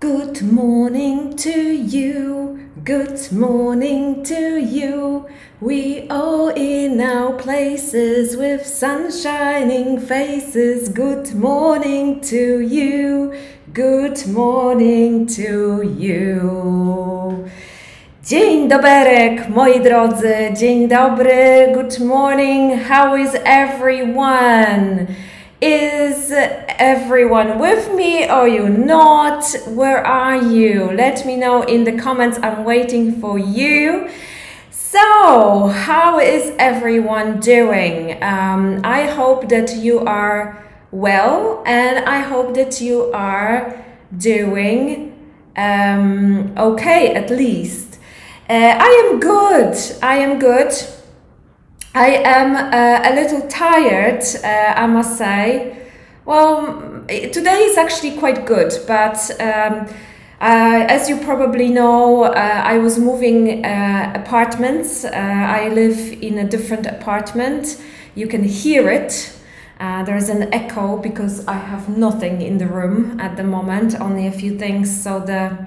Good morning to you, good morning to you. We all in our places with sun shining faces. Good morning to you, good morning to you. Dzień doberek, moi drodzy, dzień dobry, good morning, how is everyone? Is everyone with me or you not? Where are you? Let me know in the comments. I'm waiting for you. So, how is everyone doing? Um, I hope that you are well and I hope that you are doing um, okay at least. Uh, I am good. I am good. I am uh, a little tired, uh, I must say. Well, today is actually quite good, but um, uh, as you probably know, uh, I was moving uh, apartments. Uh, I live in a different apartment. You can hear it. there's an echo because I have nothing in the room at the moment, only a few things, so the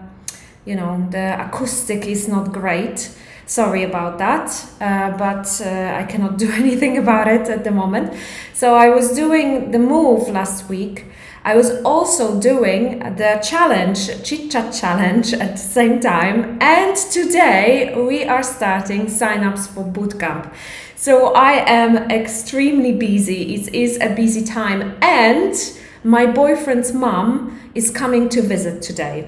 you know the acoustic is not great. Sorry about that, uh, but uh, I cannot do anything about it at the moment. So I was doing the move last week. I was also doing the challenge, chit chat challenge at the same time. And today we are starting sign-ups for bootcamp. So I am extremely busy. It is a busy time, and my boyfriend's mom is coming to visit today.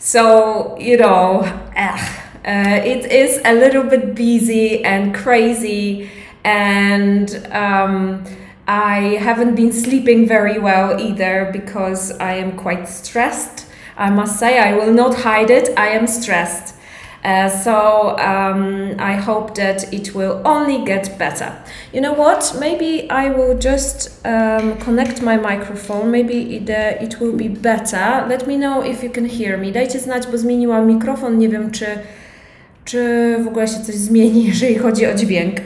So you know, ugh, uh, it is a little bit busy and crazy, and um, I haven't been sleeping very well either because I am quite stressed. I must say, I will not hide it, I am stressed. Uh, so um, I hope that it will only get better. You know what? Maybe I will just um, connect my microphone. Maybe it, uh, it will be better. Let me know if you can hear me. Dajcie znać, bo zmieniłam mikrofon. Nie wiem, czy czy w ogóle się coś zmieni, jeżeli chodzi o dźwięk.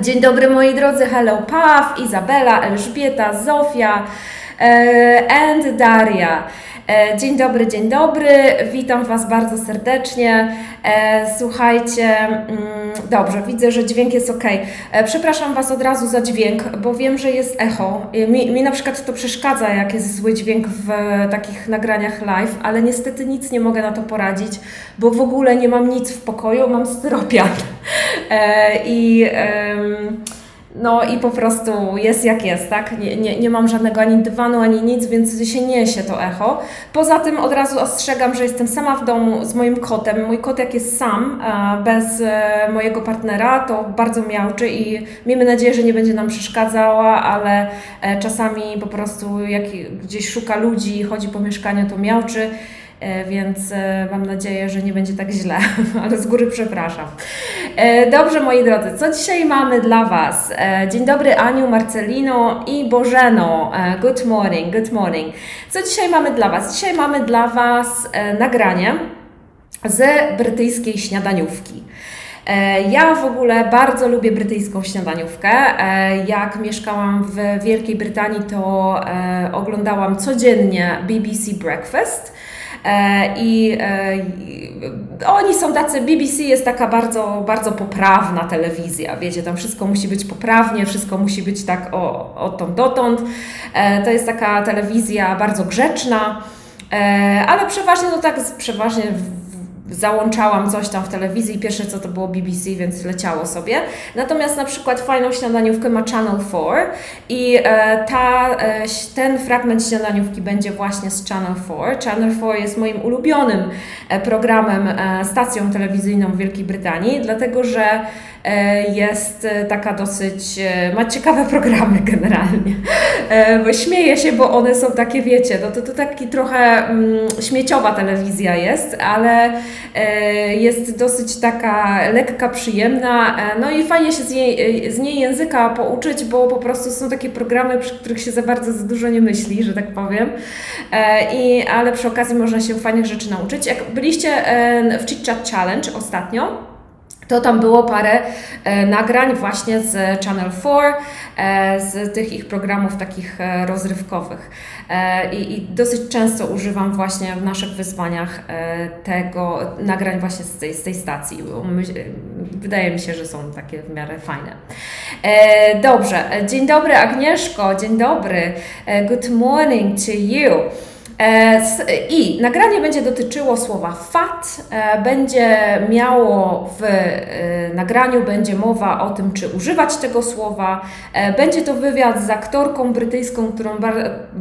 Dzień dobry moi drodzy, hello Paw, Izabela, Elżbieta, Zofia e, and Daria. E, dzień dobry, dzień dobry, witam Was bardzo serdecznie. E, słuchajcie, mm, dobrze, widzę, że dźwięk jest ok. Przepraszam Was od razu za dźwięk, bo wiem, że jest echo. Mi, mi na przykład to przeszkadza, jak jest zły dźwięk w takich nagraniach live, ale niestety nic nie mogę na to poradzić, bo w ogóle nie mam nic w pokoju, mam styropian. I. Um, no i po prostu jest jak jest, tak? Nie, nie, nie mam żadnego ani dywanu, ani nic, więc się niesie to echo. Poza tym od razu ostrzegam, że jestem sama w domu z moim kotem. Mój kot jak jest sam, bez e, mojego partnera, to bardzo miałczy i miejmy nadzieję, że nie będzie nam przeszkadzała, ale e, czasami po prostu jak gdzieś szuka ludzi, chodzi po mieszkaniu, to miałczy. E, więc e, mam nadzieję, że nie będzie tak źle, ale z góry przepraszam. E, dobrze, moi drodzy, co dzisiaj mamy dla Was? Dzień dobry Aniu, Marcelino i Bożeno. Good morning, good morning. Co dzisiaj mamy dla Was? Dzisiaj mamy dla Was nagranie ze brytyjskiej śniadaniówki. Ja w ogóle bardzo lubię brytyjską śniadaniówkę. Jak mieszkałam w Wielkiej Brytanii, to oglądałam codziennie BBC Breakfast. E, I e, oni są tacy, BBC jest taka bardzo, bardzo poprawna telewizja, wiecie, tam wszystko musi być poprawnie, wszystko musi być tak o, odtąd dotąd. E, to jest taka telewizja bardzo grzeczna, ale przeważnie, no tak, przeważnie załączałam coś tam w telewizji, pierwsze co to było BBC, więc leciało sobie. Natomiast na przykład fajną śniadaniówkę ma Channel 4 i e, ta, e, ten fragment śniadaniówki będzie właśnie z Channel 4. Channel 4 jest moim ulubionym e, programem, stacją telewizyjną w Wielkiej Brytanii, dlatego że jest e, taka dosyć, e, ma ciekawe programy generalnie. Bo śmieję się, bo one są takie, wiecie, no to, to taki trochę mm, śmieciowa telewizja jest, ale jest dosyć taka lekka, przyjemna, no i fajnie się z, jej, z niej języka pouczyć, bo po prostu są takie programy, przy których się za bardzo za dużo nie myśli, że tak powiem. I, ale przy okazji można się fajnych rzeczy nauczyć. Jak byliście w Chit Chat Challenge ostatnio, to tam było parę e, nagrań właśnie z Channel 4, e, z tych ich programów takich e, rozrywkowych. E, I, dosyć często używam właśnie w naszych wyzwaniach e, tego nagrań właśnie z tej, z tej stacji. Wydaje mi się, że są takie w miarę fajne. E, dobrze, dzień dobry Agnieszko, dzień dobry. Good morning to you. E, I nagranie będzie dotyczyło słowa fat, e, będzie miało w e, nagraniu będzie mowa o tym, czy używać tego słowa. Będzie to wywiad z aktorką brytyjską, którą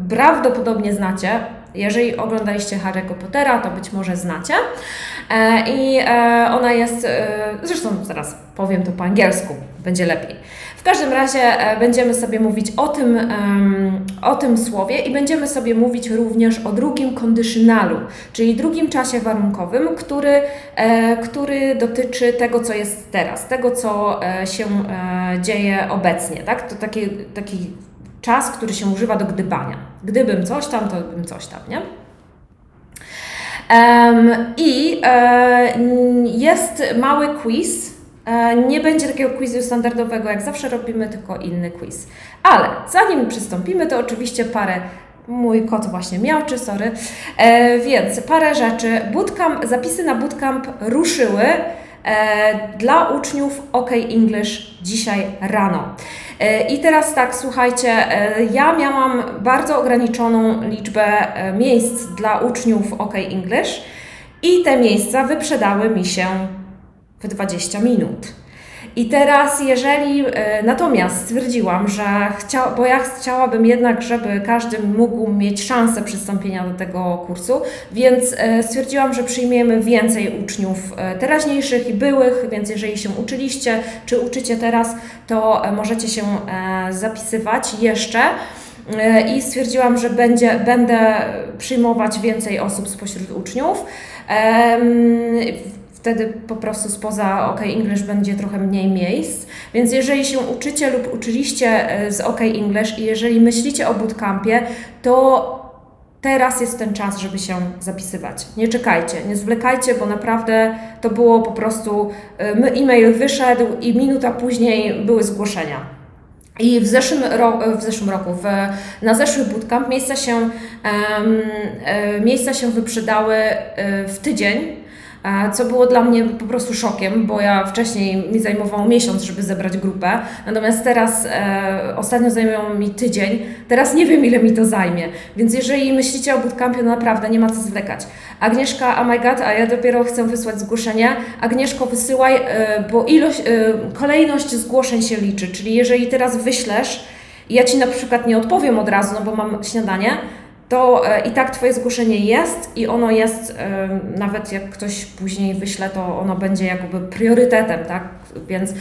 prawdopodobnie znacie. Jeżeli oglądaliście Harry'ego Pottera, to być może znacie. I ona jest, zresztą zaraz powiem to po angielsku, będzie lepiej. W każdym razie e, będziemy sobie mówić o tym, o tym słowie i będziemy sobie mówić również o drugim conditionalu, czyli drugim czasie warunkowym, który, e, który dotyczy tego, co jest teraz, tego, co e, się dzieje obecnie. Tak? To taki, taki czas, który się używa do gdybania. Gdybym coś tam, to bym coś tam, nie? I jest mały quiz, E, nie będzie takiego quizu standardowego, jak zawsze robimy, tylko inny quiz. Ale zanim przystąpimy, to oczywiście parę Mój kot właśnie miałczy, sorry. E, więc parę rzeczy. Bootcamp, zapisy na bootcamp ruszyły e, dla uczniów OK English dzisiaj rano. E, I teraz tak, słuchajcie, e, ja miałam bardzo ograniczoną liczbę e, miejsc dla uczniów OK English i te miejsca wyprzedały mi się w 20 minut. I teraz, jeżeli e, natomiast stwierdziłam, że chcia, bo ja chciałabym jednak, żeby każdy mógł mieć szansę przystąpienia do tego kursu, więc e, stwierdziłam, że przyjmiemy więcej uczniów e, teraźniejszych i byłych, więc jeżeli się uczyliście czy uczycie teraz, to możecie się zapisywać jeszcze. I stwierdziłam, że będzie, będę przyjmować więcej osób spośród uczniów. Wtedy po prostu spoza OK English będzie trochę mniej miejsc. Więc jeżeli się uczycie lub uczyliście e, z OK English i jeżeli myślicie o bootcampie, to teraz jest ten czas, żeby się zapisywać. Nie czekajcie, nie zwlekajcie, bo naprawdę to było po prostu e, e-mail wyszedł i minuta później były zgłoszenia. I w zeszłym, ro, w zeszłym roku, w, na zeszły bootcamp miejsca się, um, miejsca się wyprzedały w tydzień, co było dla mnie po prostu szokiem, bo ja wcześniej mi zajmowało miesiąc, żeby zebrać grupę, natomiast teraz e, ostatnio zajmują mi tydzień, teraz nie wiem ile mi to zajmie, więc jeżeli myślicie o bootcampie, no naprawdę nie ma co zwlekać. Agnieszka, oh my god, a ja dopiero chcę wysłać zgłoszenie. Agnieszko, wysyłaj, e, bo ilość, e, kolejność zgłoszeń się liczy, czyli jeżeli teraz wyślesz, ja Ci na przykład nie odpowiem od razu, no bo mam śniadanie, to e, i tak Twoje zgłoszenie jest i ono jest, e, nawet jak ktoś później wyśle, to ono będzie jakby priorytetem, tak? Więc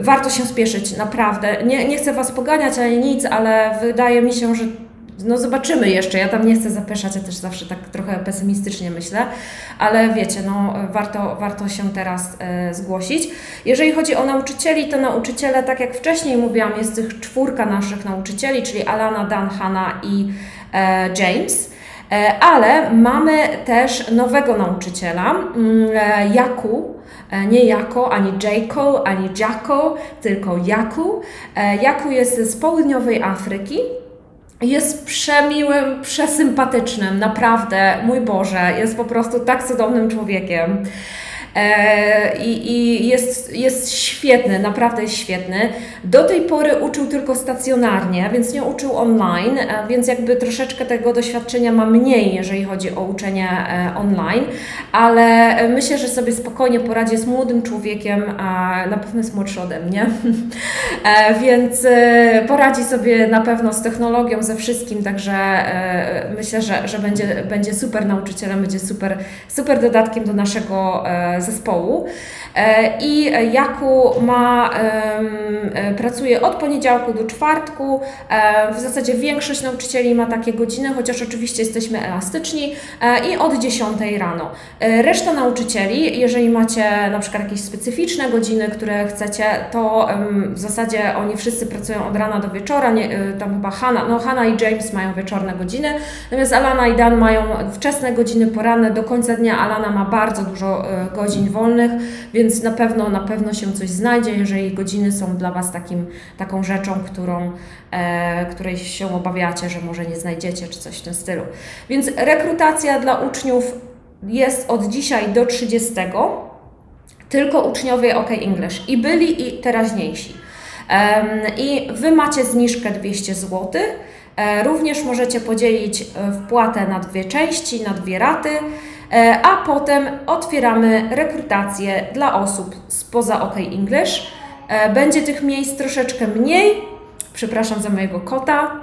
warto się spieszyć, naprawdę. Nie, nie chcę Was poganiać ani nic, ale wydaje mi się, że no zobaczymy jeszcze, ja tam nie chcę zapeszać, ja też zawsze tak trochę pesymistycznie myślę, ale wiecie, no warto, warto się teraz e, zgłosić. Jeżeli chodzi o nauczycieli, to nauczyciele, tak jak wcześniej mówiłam, jest tych czwórka naszych nauczycieli, czyli Alana, Dan, Hanna i James. E, ale mamy też nowego nauczyciela, mm, e, Jaku, nie Jako, ani Jaco, ani Jacko, tylko Jaku. Jaku jest z południowej Afryki. Jest przemiłym, przesympatycznym, naprawdę, mój Boże, jest po prostu tak cudownym człowiekiem. E, i, i jest, jest świetny, naprawdę jest świetny. Do tej pory uczył tylko stacjonarnie, więc nie uczył online, e, więc jakby troszeczkę tego doświadczenia ma mniej, jeżeli chodzi o uczenie e, online, ale myślę, że sobie spokojnie poradzi z młodym człowiekiem, a na pewno jest młodszy ode mnie, więc poradzi sobie na pewno z technologią, ze wszystkim, także myślę, że, że będzie, będzie super nauczycielem, będzie super, super dodatkiem do naszego zespołu. E, I Jaku ma, e, pracuje od poniedziałku do czwartku. E, w zasadzie większość nauczycieli ma takie godziny, chociaż oczywiście jesteśmy elastyczni i od 10 rano. Reszta nauczycieli, jeżeli macie na przykład jakieś specyficzne godziny, które chcecie, to w zasadzie oni wszyscy pracują od rana do wieczora. Nie, tam chyba Hanna, no Hanna i James mają wieczorne godziny, natomiast Alana i Dan mają wczesne godziny poranne do końca dnia. Alana ma bardzo dużo godzin godzin wolnych, więc na pewno, na pewno się coś znajdzie, jeżeli godziny są dla Was takim, taką rzeczą, którą, e, której się obawiacie, że może nie znajdziecie, czy coś w tym stylu. Więc rekrutacja dla uczniów jest od dzisiaj do 30, tylko uczniowie OK English i byli i teraźniejsi. I Wy macie zniżkę 200 zł. E, również możecie podzielić e, wpłatę na dwie części, na dwie raty, a potem otwieramy rekrutację dla osób spoza OK English. Będzie tych miejsc troszeczkę mniej, przepraszam za mojego kota,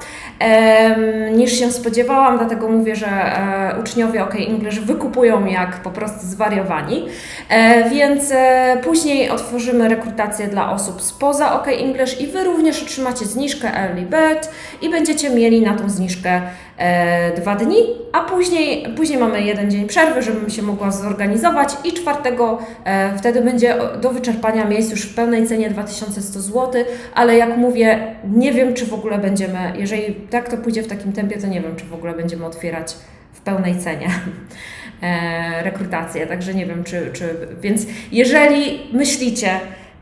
niż się spodziewałam, dlatego mówię, że e, uczniowie OK English wykupują jak po prostu zwariowani. E, więc e, później otworzymy rekrutację dla osób spoza OK English i Wy również otrzymacie zniżkę Early Bird i będziecie mieli na tą zniżkę dwa dni, a później, później mamy jeden dzień przerwy, żebym się mogła zorganizować i czwartego wtedy będzie do wyczerpania miejsc już w pełnej cenie 2100 zł, ale jak mówię, nie wiem czy w ogóle będziemy, jeżeli tak to pójdzie w takim tempie, to nie wiem, czy w ogóle będziemy otwierać w pełnej cenie e, rekrutację. Także nie wiem, czy, czy. Więc jeżeli myślicie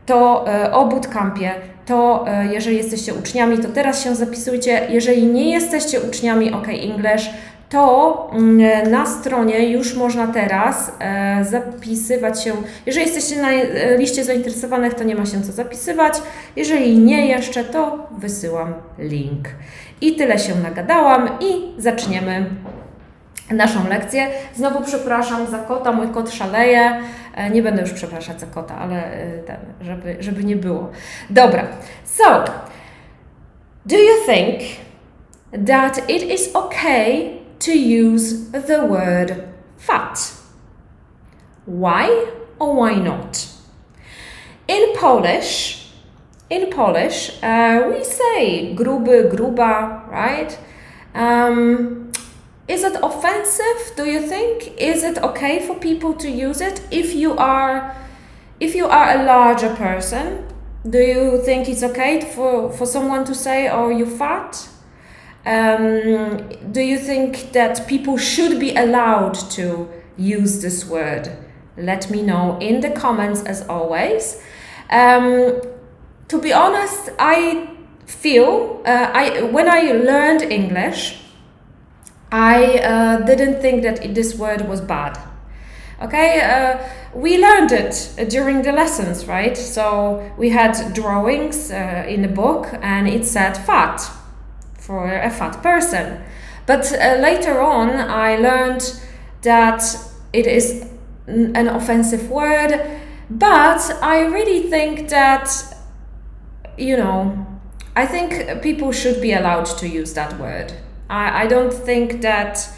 to e, o bootcampie, to e, jeżeli jesteście uczniami, to teraz się zapisujcie. Jeżeli nie jesteście uczniami OK English, to mm, na stronie już można teraz e, zapisywać się. Jeżeli jesteście na e, liście zainteresowanych, to nie ma się co zapisywać. Jeżeli nie jeszcze, to wysyłam link. I tyle się nagadałam i zaczniemy naszą lekcję. Znowu przepraszam za kota, mój kot szaleje. E, nie będę już przepraszać za kota, ale ten, żeby, żeby nie było. Dobra, so do you think that it is okay to use the word fat. Why or why not? In Polish, in Polish, uh, we say gruby, gruba, right? Um, is it offensive? Do you think? Is it okay for people to use it if you are, if you are a larger person? Do you think it's okay for, for someone to say, "Oh, you fat"? Um, do you think that people should be allowed to use this word? Let me know in the comments as always. Um, to be honest, I feel uh, I when I learned English, I uh, didn't think that this word was bad. Okay, uh, we learned it during the lessons, right? So we had drawings uh, in the book, and it said fat for a fat person. But uh, later on, I learned that it is an offensive word, but I really think that, you know, I think people should be allowed to use that word. I, I don't think that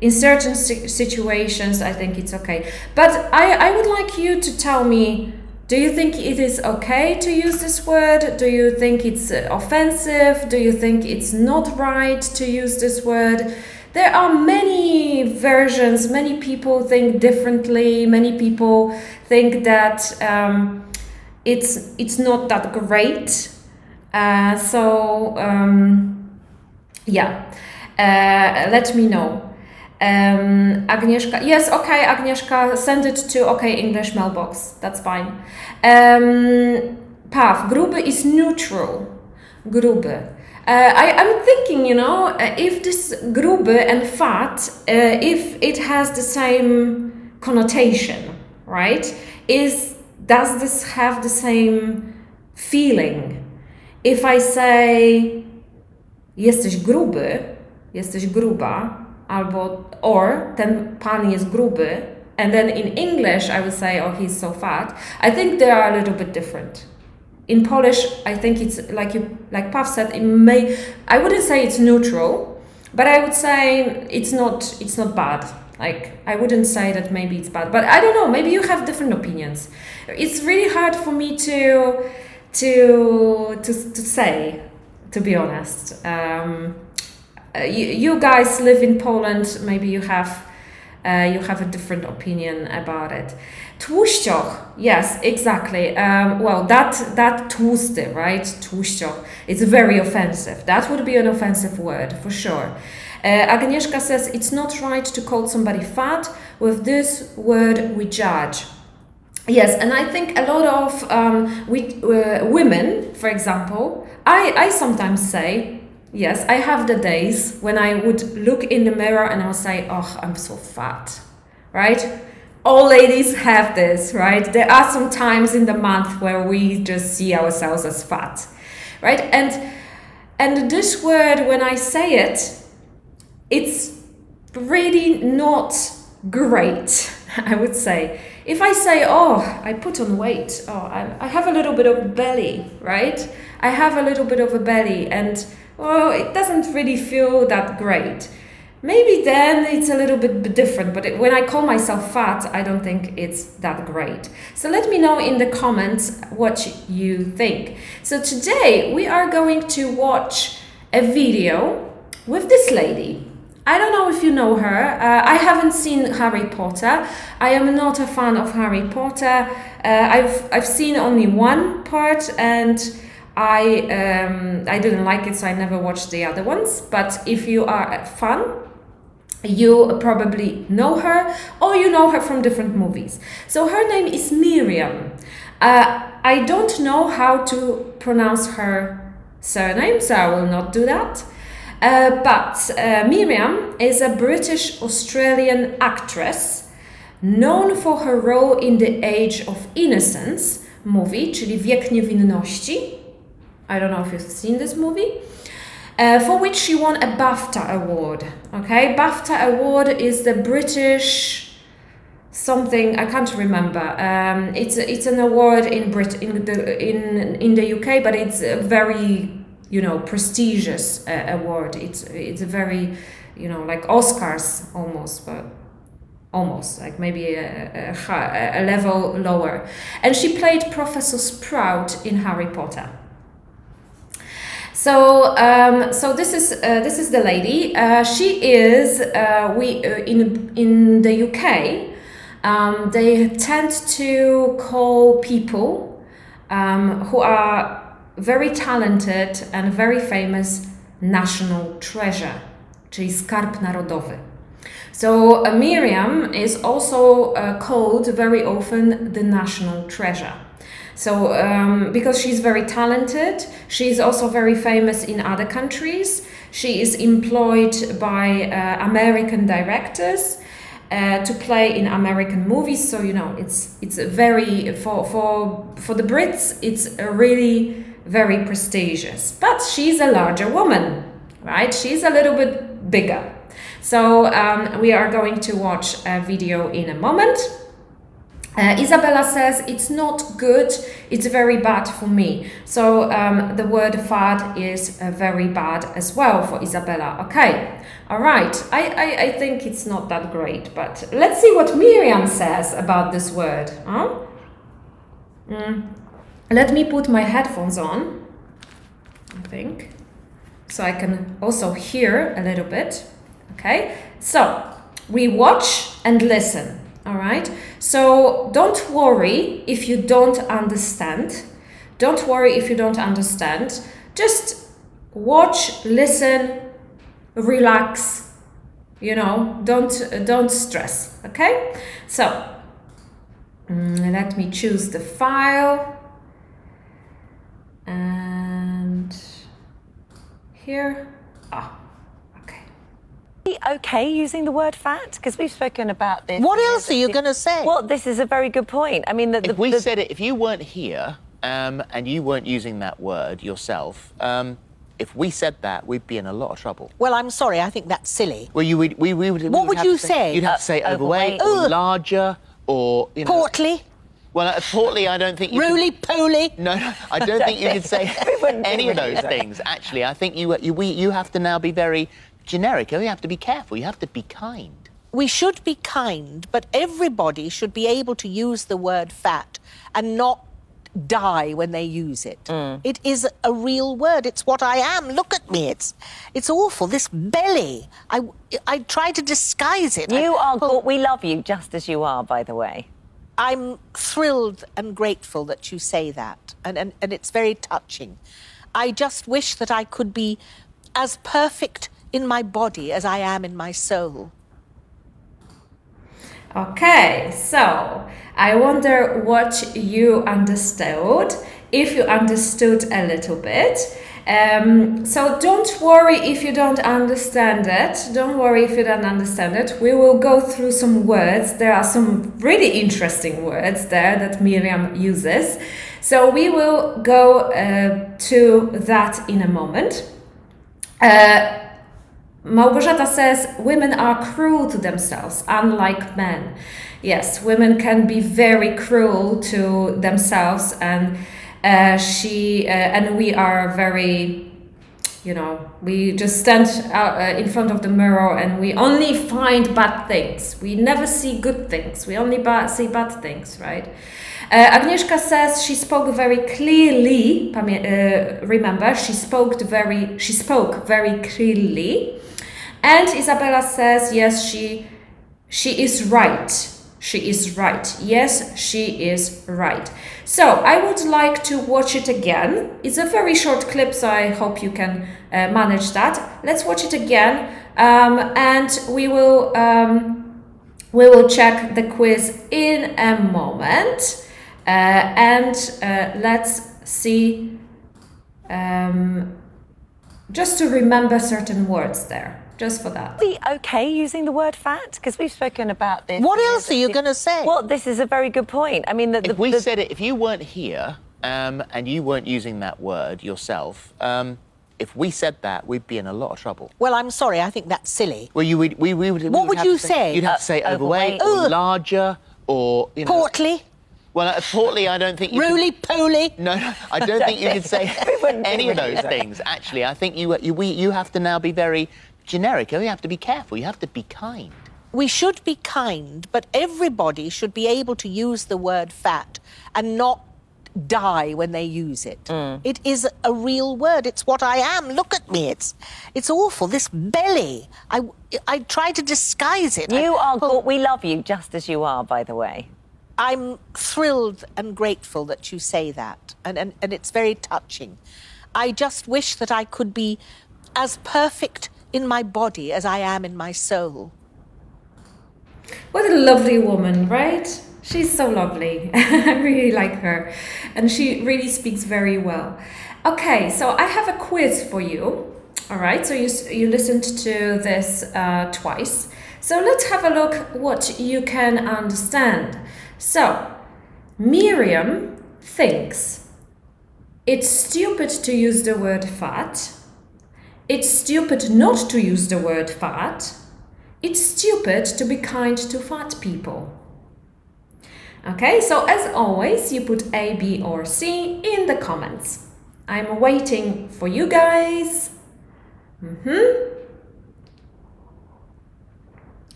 in certain situations, I think it's okay. But I, I would like you to tell me do you think it is okay to use this word? Do you think it's offensive? Do you think it's not right to use this word? There are many versions. Many people think differently. Many people think that um, it's it's not that great. Uh, so um, yeah, uh, let me know. Um, Agnieszka, yes, okay, Agnieszka, send it to okay English mailbox. That's fine. Um, Path, gruby is neutral. Gruby. Uh, I, am thinking, you know, uh, if this gruby and fat, uh, if it has the same connotation, right? Is does this have the same feeling? If I say jesteś gruby, jesteś gruba, albo or ten pan jest gruby and then in English I would say oh he's so fat. I think they are a little bit different. In Polish I think it's like you like Pav said it may I wouldn't say it's neutral but I would say it's not it's not bad. Like I wouldn't say that maybe it's bad but I don't know maybe you have different opinions. It's really hard for me to to to, to say to be honest. Um, you, you guys live in Poland, maybe you have uh, you have a different opinion about it. Tłuszczoch, yes, exactly. Um, well, that that tłusty, right? Tłuszczoch, it's very offensive. That would be an offensive word for sure. Uh, Agnieszka says it's not right to call somebody fat. With this word, we judge. Yes, and I think a lot of um, we, uh, women, for example, I, I sometimes say, yes, I have the days when I would look in the mirror and I'll say, oh, I'm so fat, right? All ladies have this, right? There are some times in the month where we just see ourselves as fat, right? And and this word, when I say it, it's really not great, I would say if I say, oh, I put on weight, oh, I, I have a little bit of belly, right? I have a little bit of a belly and, well, it doesn't really feel that great. Maybe then it's a little bit different, but it, when I call myself fat, I don't think it's that great. So let me know in the comments what you think. So today we are going to watch a video with this lady. I don't know if you know her. Uh, I haven't seen Harry Potter. I am not a fan of Harry Potter. Uh, I've I've seen only one part and I um, I didn't like it, so I never watched the other ones. But if you are a fan, you probably know her or you know her from different movies. So her name is Miriam. Uh, I don't know how to pronounce her surname, so I will not do that. Uh, but uh, Miriam is a British Australian actress known for her role in The Age of Innocence movie, czyli Wiek Niewinności. I don't know if you've seen this movie. Uh, for which she won a BAFTA award. Okay, BAFTA award is the British something I can't remember. Um, it's it's an award in Brit in the in in the UK, but it's a very you know prestigious uh, award. It's it's a very you know like Oscars almost, but almost like maybe a, a, a level lower. And she played Professor Sprout in Harry Potter. So, um, so this is uh, this is the lady. Uh, she is uh, we uh, in in the UK. Um, they tend to call people um, who are very talented and very famous national treasure, czyli skarb narodowy. So uh, Miriam is also uh, called very often the national treasure. So um, because she's very talented, she's also very famous in other countries. She is employed by uh, American directors. Uh, to play in American movies. So you know, it's it's very for for for the Brits, it's really very prestigious. But she's a larger woman, right? She's a little bit bigger. So um, we are going to watch a video in a moment. Uh, Isabella says it's not good, it's very bad for me. So um, the word fat is uh, very bad as well for Isabella. Okay, all right. I, I, I think it's not that great, but let's see what Miriam says about this word. Huh? Mm. Let me put my headphones on, I think, so I can also hear a little bit. Okay, so we watch and listen. All right, so don't worry if you don't understand. Don't worry if you don't understand. Just watch, listen, relax. You know, don't don't stress. Okay, so mm, let me choose the file. And here, ah. Okay, using the word fat because we've spoken about this. What else are you going to say? Well, this is a very good point. I mean, the, the, if we the, said it, if you weren't here um, and you weren't using that word yourself, um, if we said that, we'd be in a lot of trouble. well, I'm sorry. I think that's silly. Well, you would. We, we would. What would have you to say? You'd have Uh, to say overweight, overweight. or larger, or you know. Portly, Well, uh, portly, I don't think. You could- roly poly. No, no, I don't think you could say any of those things. Actually, I think you, you, we, you have to now be very generic. You have to be careful. You have to be kind. We should be kind, but everybody should be able to use the word fat and not die when they use it. Mm. It is a real word. It's what I am. Look at me. It's it's awful. This belly. I I try to disguise it. you I- are. well, we love you just as you are, by the way. I'm thrilled and grateful that you say that, and, and, and it's very touching. I just wish that I could be as perfect in my body as I am in my soul. Okay, so I wonder what you understood, if you understood a little bit. Um, so don't worry if you don't understand it. Don't worry if you don't understand it. We will go through some words. There are some really interesting words there that Miriam uses. So we will go uh, to that in a moment. Uh, Małgorzata says women are cruel to themselves, unlike men. Yes, women can be very cruel to themselves, and uh, she uh, and we are very, you know, we just stand out, uh, in front of the mirror and we only find bad things. We never see good things. We only ba- see bad things, right? Uh, Agnieszka says she spoke very clearly. Uh, remember, she spoke very. She spoke very clearly. And Isabella says, yes, she she is right. She is right. Yes, she is right. So I would like to watch it again. It's a very short clip, so I hope you can uh, manage that. Let's watch it again, um, and we will um, we will check the quiz in a moment. Uh, and uh, let's see. Um, just to remember certain words there just for that. Be okay using the word fat because we've spoken about this. What else are you going to say? Well, this is a very good point. I mean, the, the, if we the, said it, if you weren't here um, and you weren't using that word yourself, um, if we said that, we'd be in a lot of trouble. Well, I'm sorry. I think that's silly. Well, you would. We, we would. What would, would you say, say? You'd have Uh, to say overweight, overweight. or larger, or you know. Portly, Well, uh, portly, I don't think. You could- roly poly. No, no, I don't think you could say any of those things. Actually, I think you, you, we, you have to now be very generic. You have to be careful. You have to be kind. We should be kind, but everybody should be able to use the word fat and not die when they use it. Mm. It is a real word. It's what I am. Look at me. It's it's awful. This belly. I I try to disguise it. you I- are. well, We love you just as you are, by the way. I'm thrilled and grateful that you say that, and, and, and it's very touching. I just wish that I could be as perfect in my body as I am in my soul. What a lovely woman, right? She's so lovely. I really like her. And she really speaks very well. Okay, so I have a quiz for you. All right, so you, you listened to this uh, twice. So let's have a look what you can understand. So, Miriam thinks it's stupid to use the word fat. It's stupid not to use the word fat. It's stupid to be kind to fat people. Okay, so as always, you put A, B, or C in the comments. I'm waiting for you guys. Mhm.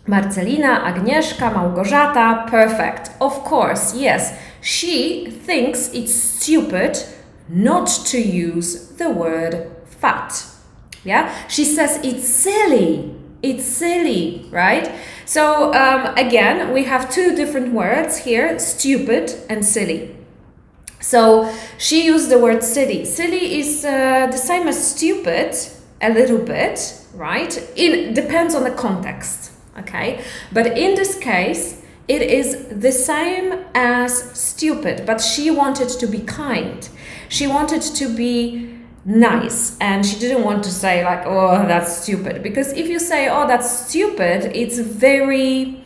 Marcelina, Agnieszka, Małgorzata, perfect. Of course, yes. She thinks it's stupid not to use the word fat. Yeah, she says it's silly. It's silly, right? So, um, again, we have two different words here stupid and silly. So, she used the word silly. Silly is uh, the same as stupid, a little bit, right? It depends on the context, okay? But in this case, it is the same as stupid, but she wanted to be kind. She wanted to be nice. And she didn't want to say like oh that's stupid. Because if you say oh that's stupid it's very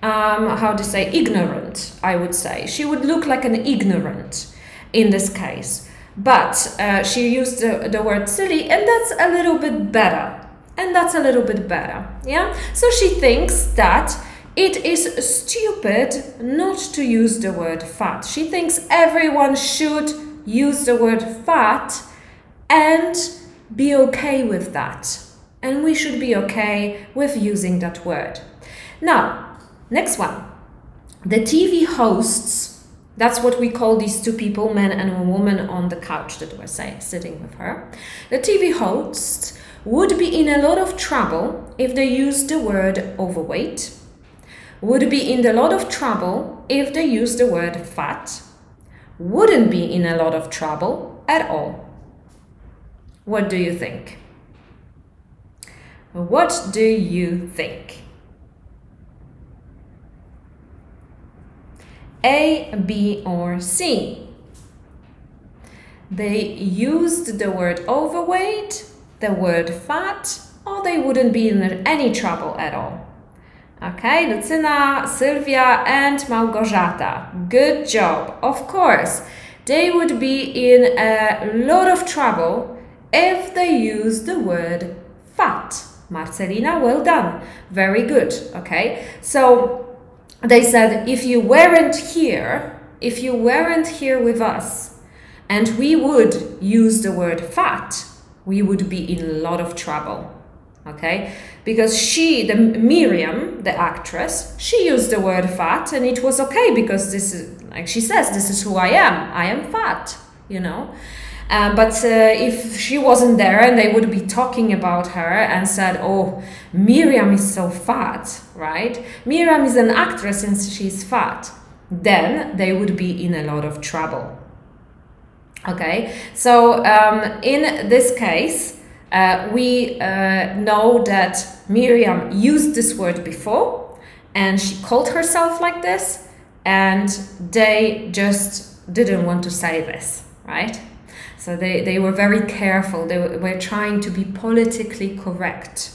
um, how to say ignorant i would say. She would look like an ignorant in this case. But uh, she used the, the word silly and that's a little bit better. And that's a little bit better yeah? So she thinks that it is stupid not to use the word fat. She thinks everyone should use the word fat and be okay with that. And we should be okay with using that word. Now, next one. The TV hosts, that's what we call these two people, man and a woman on the couch that were say, sitting with her. The TV hosts would be in a lot of trouble if they used the word overweight, would be in a lot of trouble if they used the word fat, wouldn't be in a lot of trouble at all. What do you think? What do you think? A, B, or C. They used the word overweight, the word fat, or they wouldn't be in any trouble at all. Okay, Lucyna, Sylvia, and Małgorzata. Good job. Of course, they would be in a lot of trouble if they use the word fat. Marcelina, well done. Very good. Okay, so they said if you weren't here, if you weren't here with us, and we would use the word fat, we would be in a lot of trouble okay because she the miriam the actress she used the word fat and it was okay because this is like she says this is who i am i am fat you know uh, but uh, if she wasn't there and they would be talking about her and said oh miriam is so fat right? Miriam is an actress and she's fat. Then they would be in a lot of trouble. Okay? So um, in this case uh, we uh, know that Miriam used this word before and she called herself like this, and they just didn't want to say this, right? So they, they were very careful, they were trying to be politically correct.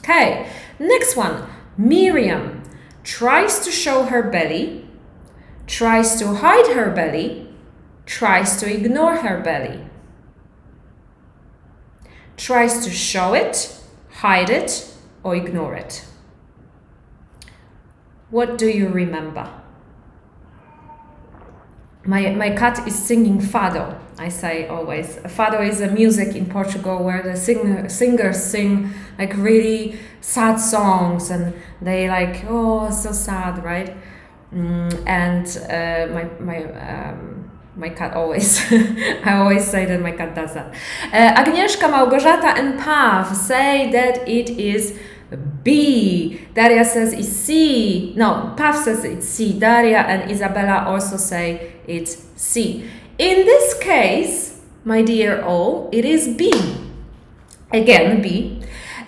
Okay, next one Miriam tries to show her belly, tries to hide her belly, tries to ignore her belly tries to show it, hide it, or ignore it. What do you remember? My, my cat is singing fado, I say always. Fado is a music in Portugal where the singer, singers sing like really sad songs and they like, oh, so sad, right? Mm, and uh, my, my um, my cat always. I always say that my cat does that. Uh, Agnieszka, Małgorzata, and Pav say that it is B. Daria says it's C. No, Pav says it's C. Daria and Isabella also say it's C. In this case, my dear all, it is B. Again, B.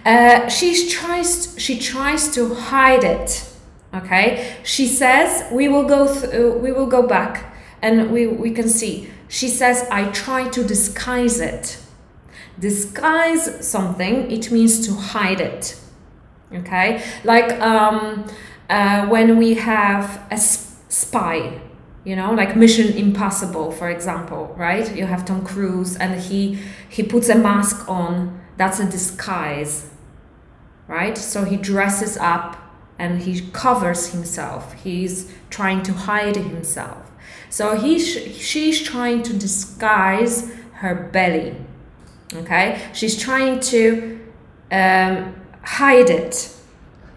Uh, she tries. She tries to hide it. Okay. She says we will go. Uh, we will go back and we, we can see she says i try to disguise it disguise something it means to hide it okay like um, uh, when we have a spy you know like mission impossible for example right? You have tom cruise and he he puts a mask on. That's a disguise right? So he dresses up and he covers himself. He's trying to hide himself. So he she's trying to disguise her belly. Okay, she's trying to um, hide it.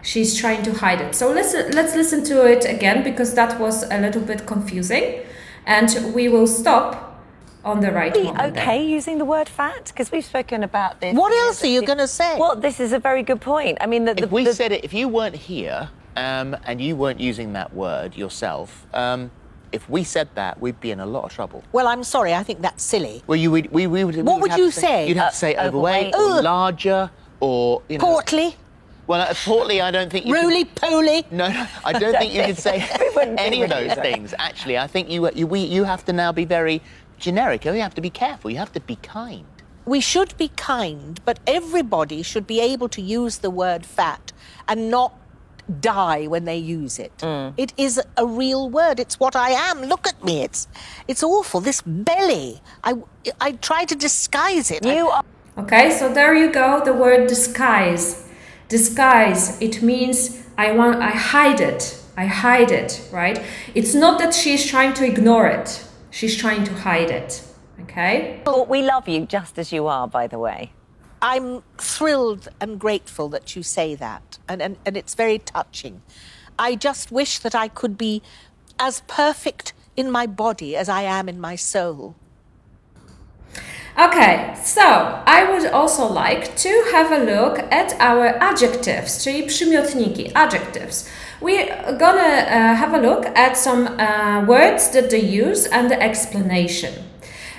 She's trying to hide it. So let's let's listen to it again because that was a little bit confusing, and we will stop on the right moment. Okay, there. using the word fat because we've spoken about this. What else are you going to say? Well, this is a very good point. I mean, the, the, if we the, said it, if you weren't here um, and you weren't using that word yourself. Um, if we said that, we'd be in a lot of trouble. Well, I'm sorry, I think that's silly. Well, you would. We, we would. What would, would you say, say? You'd have to say uh, overweight, overweight. or larger, or you know, portly. Well, uh, portly, I don't think. Roly poly. No, no, I don't think you could say any of those things. Actually, I think you, you, we, you have to now be very generic. You have to be careful. You have to be kind. We should be kind, but everybody should be able to use the word fat and not die when they use it. Mm. It is a real word. It's what I am. Look at me. It's it's awful. This belly. I I try to disguise it. You are Okay, so there you go. The word disguise. Disguise. It means I want I hide it. I hide it, right? It's not that she's trying to ignore it. She's trying to hide it. Okay? Well, we love you just as you are, by the way. I'm thrilled and grateful that you say that, and, and, and it's very touching. I just wish that I could be as perfect in my body as I am in my soul. Okay, so I would also like to have a look at our adjectives, czyli przymiotniki, adjectives. We're gonna uh, have a look at some uh, words that they use and the explanation.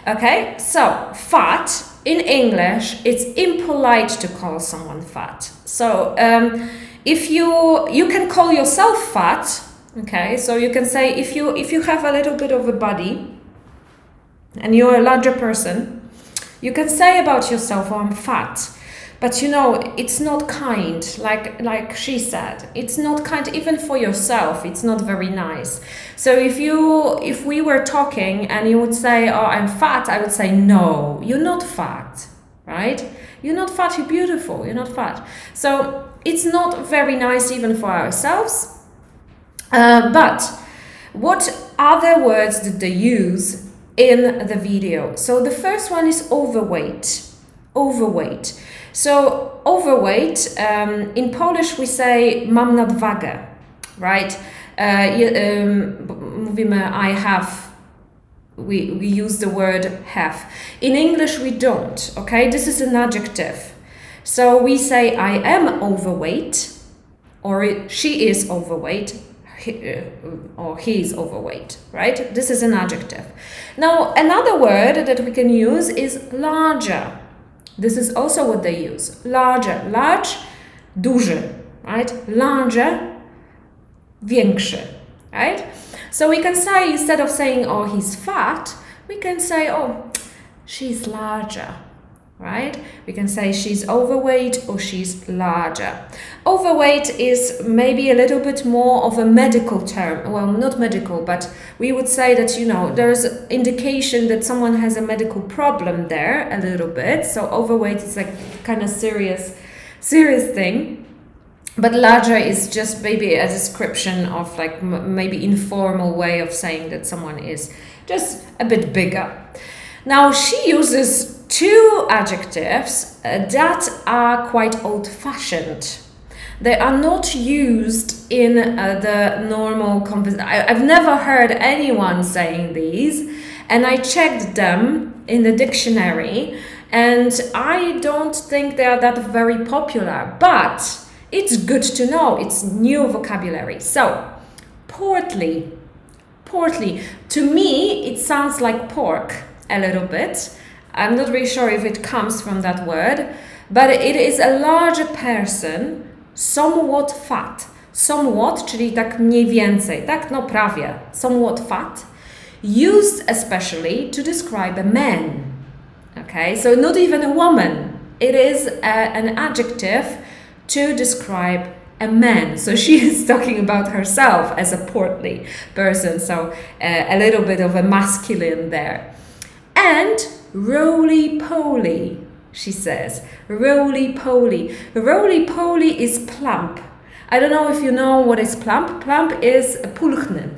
Okay, so fat in English, it's impolite to call someone fat. So um, if you you can call yourself fat, Okay, so you can say if you if you have a little bit of a body and you're a larger person, you can say about yourself, oh, I'm fat. But you know, it's not kind, like like she said. It's not kind even for yourself. It's not very nice. So if you if we were talking and you would say, "Oh, I'm fat," I would say, "No, you're not fat." Right? You're not fat, you're beautiful. You're not fat. So it's not very nice even for ourselves. Uh, but what other words did they use in the video? So the first one is overweight. Overweight. So overweight, um, in Polish we say mam nadwagę, right? Uh, um, mówimy I have we, we use the word have. In English, we don't, okay? This is an adjective. So we say, I am overweight, or she is overweight, uh, or he is overweight, right? This is an adjective. Now, another word that we can use is larger. This is also what they use. Larger. Large, duży, right? Larger, większy, right? So we can say, instead of saying, oh, he's fat, we can say, oh, she's larger, right? We can say she's overweight or she's larger. Overweight is maybe a little bit more of a medical term. Well, not medical, but we would say that, you know, there's indication that someone has a medical problem there a little bit. So overweight is like kind of serious, serious thing but larger is just maybe a description of like maybe informal way of saying that someone is just a bit bigger now she uses two adjectives uh, that are quite old fashioned they are not used in uh, the normal conversation i've never heard anyone saying these and i checked them in the dictionary and i don't think they are that very popular but it's good to know. It's new vocabulary. So, portly. Portly. To me, it sounds like pork a little bit. I'm not really sure if it comes from that word, but it is a larger person, somewhat fat. Somewhat, czyli tak mniej więcej, tak no prawie, somewhat fat, used especially to describe a man. Okay, so not even a woman. It is a, an adjective to describe a man. So she is talking about herself as a portly person, so uh, a little bit of a masculine there. And roly poly, she says. Roly poly. Roly poly is plump. I don't know if you know what is plump. Plump is pulchny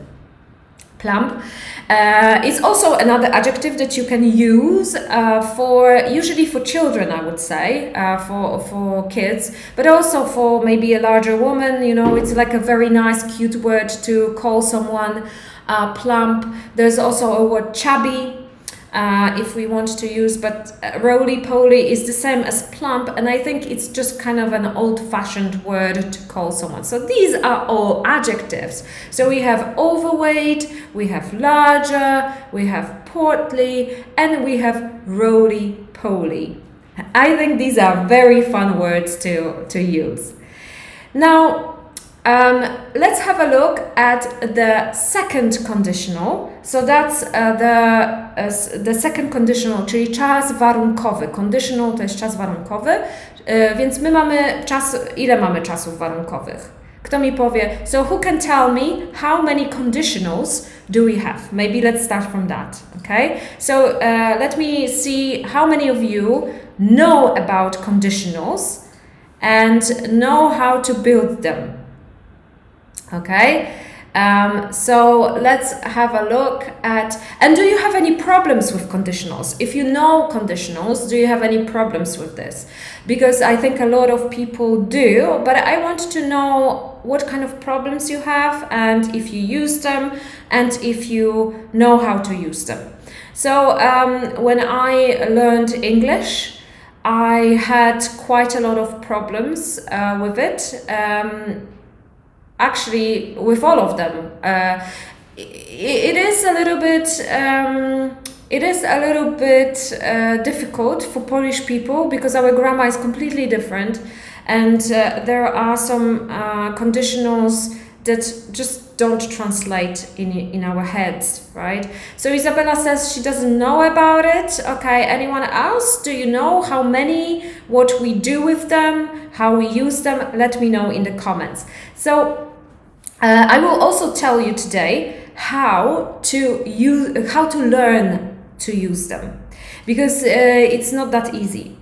plump. Uh, it's also another adjective that you can use uh, for usually for children, I would say, uh, for for kids, but also for maybe a larger woman. You know, it's like a very nice, cute word to call someone uh, plump. There's also a word chubby uh, if we want to use, but uh, roly poly is the same as plump, and I think it's just kind of an old fashioned word to call someone. So these are all adjectives. So we have overweight, we have larger, we have portly, and we have roly poly. I think these are very fun words to, to use. Now, um, let's have a look at the second conditional. So that's uh, the, uh, the second conditional, czyli czas warunkowy. Conditional to jest czas warunkowy, uh, więc my mamy czas, ile mamy czasów warunkowych? Kto mi powie, so who can tell me how many conditionals do we have? Maybe let's start from that, okay? So uh, let me see how many of you know about conditionals and know how to build them. Okay, um, so let's have a look at. And do you have any problems with conditionals? If you know conditionals, do you have any problems with this? Because I think a lot of people do, but I want to know what kind of problems you have and if you use them and if you know how to use them. So um, when I learned English, I had quite a lot of problems uh, with it. Um, actually with all of them. Uh, it is a little bit. Um, it is a little bit uh, difficult for Polish people because our grammar is completely different, and uh, there are some uh, conditionals that just don't translate in in our heads, right? So Isabella says she doesn't know about it. Okay, anyone else? Do you know how many? What we do with them? How we use them? Let me know in the comments. So uh, I will also tell you today how to use how to learn to use them because uh, it's not that easy.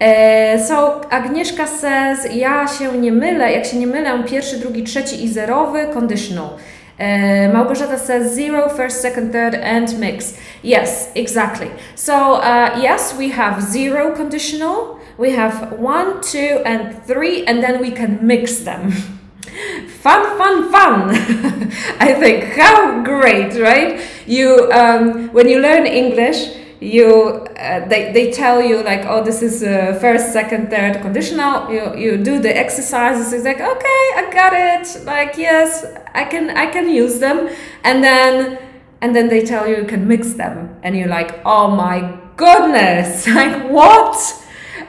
Uh, so Agnieszka says, ja się nie mylę, jak się nie mylę, pierwszy, drugi, trzeci i zerowy, conditional. Uh, Małgorzata says zero, first, second, third, and mix. Yes, exactly. So uh, yes, we have zero conditional, we have one, two, and three, and then we can mix them. fun, fun, fun! I think how great, right? You um, when you learn English, you uh, they, they tell you like oh this is uh, first second third conditional. You you do the exercises. It's like okay i got it. Like yes i can i can use them. And then and then they tell you you can mix them. And you're like oh my goodness. Like what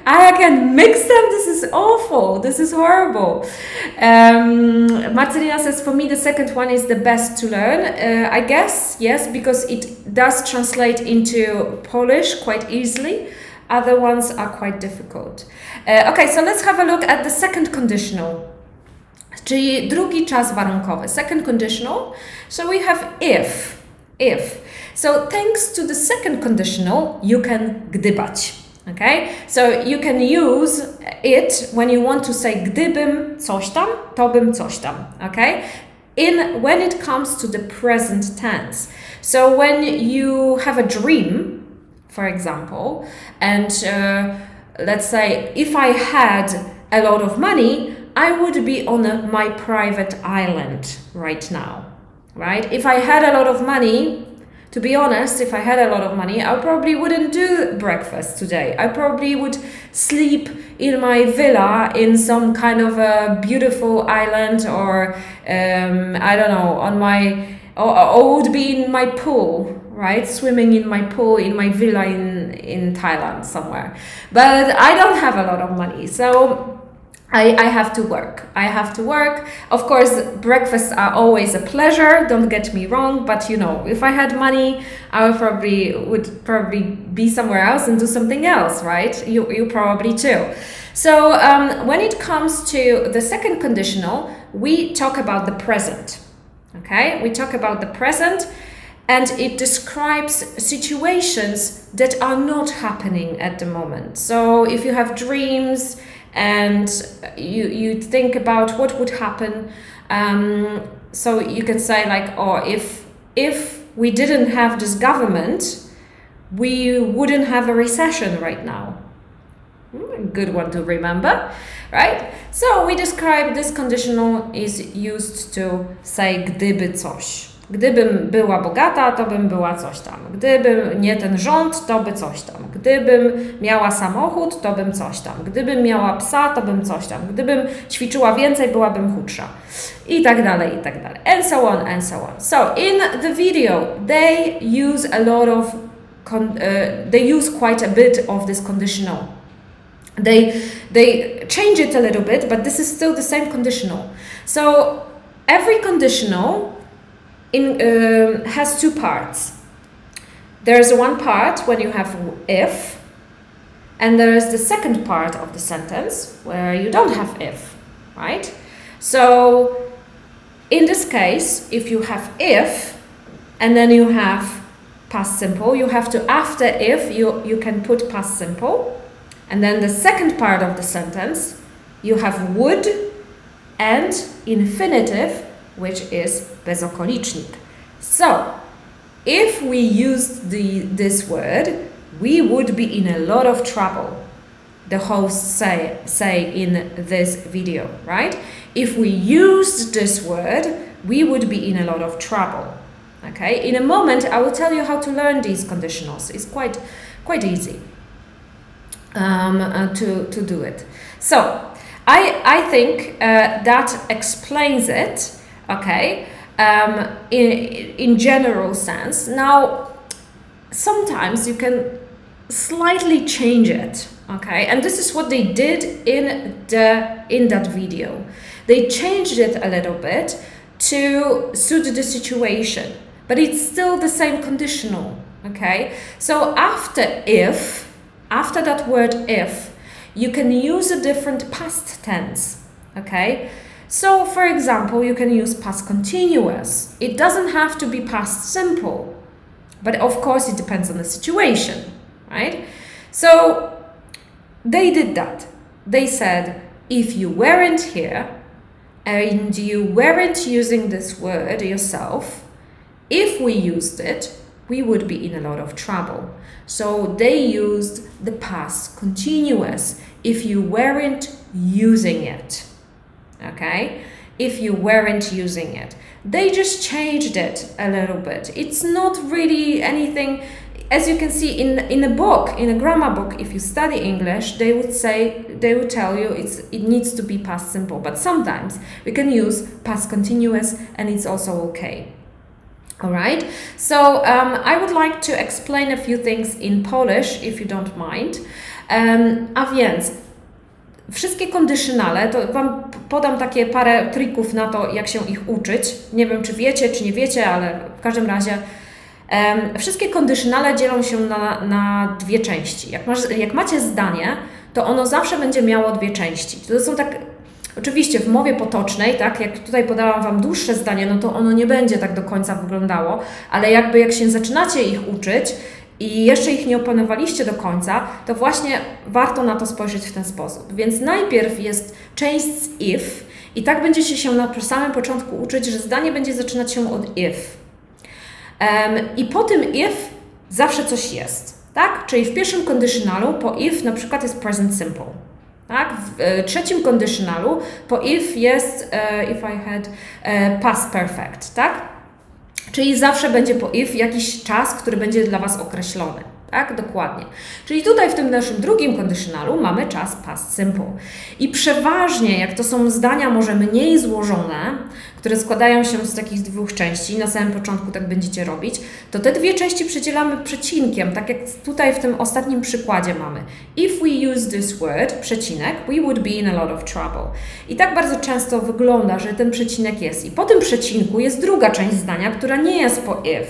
I can mix them. This is awful. This is horrible. Um, says, for me, the second one is the best to learn. Uh, I guess, yes, because it does translate into Polish quite easily. Other ones are quite difficult. Uh, okay, so let's have a look at the second conditional. Czyli drugi czas warunkowy. Second conditional. So we have if. If. So thanks to the second conditional, you can gdybać. Okay? So you can use it when you want to say gdybym coś tam, to bym coś tam. Okay? In when it comes to the present tense. So when you have a dream, for example, and uh, let's say if I had a lot of money, I would be on a, my private island right now. Right? If I had a lot of money, to be honest, if I had a lot of money, I probably wouldn't do breakfast today. I probably would sleep in my villa in some kind of a beautiful island or um, I don't know, on my, or, or would be in my pool, right? Swimming in my pool in my villa in, in Thailand somewhere. But I don't have a lot of money. So I, I have to work. I have to work. Of course, breakfasts are always a pleasure. Don't get me wrong, but you know, if I had money, I would probably would probably be somewhere else and do something else, right? You you probably too. So um, when it comes to the second conditional, we talk about the present. Okay, we talk about the present, and it describes situations that are not happening at the moment. So if you have dreams and you you think about what would happen. Um, so you can say like, oh, if if we didn't have this government, we wouldn't have a recession right now. Hmm, good one to remember, right? So we describe this conditional is used to say gdyby coś. Gdybym była bogata, to bym była coś tam. Gdybym nie ten rząd, to by coś tam. Gdybym miała samochód, to bym coś tam. Gdybym miała psa, to bym coś tam. Gdybym ćwiczyła więcej, byłabym chudsza. I tak dalej, i tak dalej. And so on, and so on. So in the video, they use a lot of, uh, they use quite a bit of this conditional. They, they change it a little bit, but this is still the same conditional. So every conditional in, uh, has two parts. There's one part when you have if, and there is the second part of the sentence where you don't have if, right? So in this case, if you have if, and then you have past simple, you have to after if you, you can put past simple, and then the second part of the sentence, you have would and infinitive which is bezokolicznik. So, if we used the, this word, we would be in a lot of trouble, the hosts say, say in this video, right? If we used this word, we would be in a lot of trouble. Okay, in a moment I will tell you how to learn these conditionals. It's quite, quite easy um, uh, to, to do it. So, I, I think uh, that explains it okay um, in in general sense now sometimes you can slightly change it okay and this is what they did in the in that video they changed it a little bit to suit the situation, but it's still the same conditional. Okay, so after if, after that word if, you can use a different past tense. Okay, so for example, you can use past continuous. It doesn't have to be past simple, but of course, it depends on the situation, right? So they did that. They said, if you weren't here and you weren't using this word yourself, if we used it, we would be in a lot of trouble. So they used the past continuous if you weren't using it. Okay? If you weren't using it. They just changed it a little bit. It's not really anything as you can see in in a book in a grammar book if you study english they would say they would tell you it's it needs to be past simple but sometimes we can use past continuous and it's also okay all right so um, i would like to explain a few things in polish if you don't mind um, a więc Wszystkie kondyszynale, to Wam podam takie parę trików na to, jak się ich uczyć. Nie wiem, czy wiecie, czy nie wiecie, ale w każdym razie Wszystkie kondyszynale dzielą się na, na dwie części. Jak, masz, jak macie zdanie, to ono zawsze będzie miało dwie części. To są tak, oczywiście w mowie potocznej, tak, jak tutaj podałam Wam dłuższe zdanie, no to ono nie będzie tak do końca wyglądało, ale jakby jak się zaczynacie ich uczyć, i jeszcze ich nie opanowaliście do końca, to właśnie warto na to spojrzeć w ten sposób. Więc najpierw jest część z if, i tak będziecie się na samym początku uczyć, że zdanie będzie zaczynać się od if. I po tym if zawsze coś jest. Tak? Czyli w pierwszym conditionalu po if na przykład jest present simple. Tak? W e, trzecim conditionalu po if jest e, if I had e, past perfect. Tak? Czyli zawsze będzie po if jakiś czas, który będzie dla Was określony. Tak, dokładnie. Czyli tutaj w tym naszym drugim conditionalu mamy czas past simple. I przeważnie, jak to są zdania może mniej złożone, które składają się z takich dwóch części, na samym początku tak będziecie robić, to te dwie części przydzielamy przecinkiem, tak jak tutaj w tym ostatnim przykładzie mamy. If we use this word, przecinek, we would be in a lot of trouble. I tak bardzo często wygląda, że ten przecinek jest. I po tym przecinku jest druga część zdania, która nie jest po if.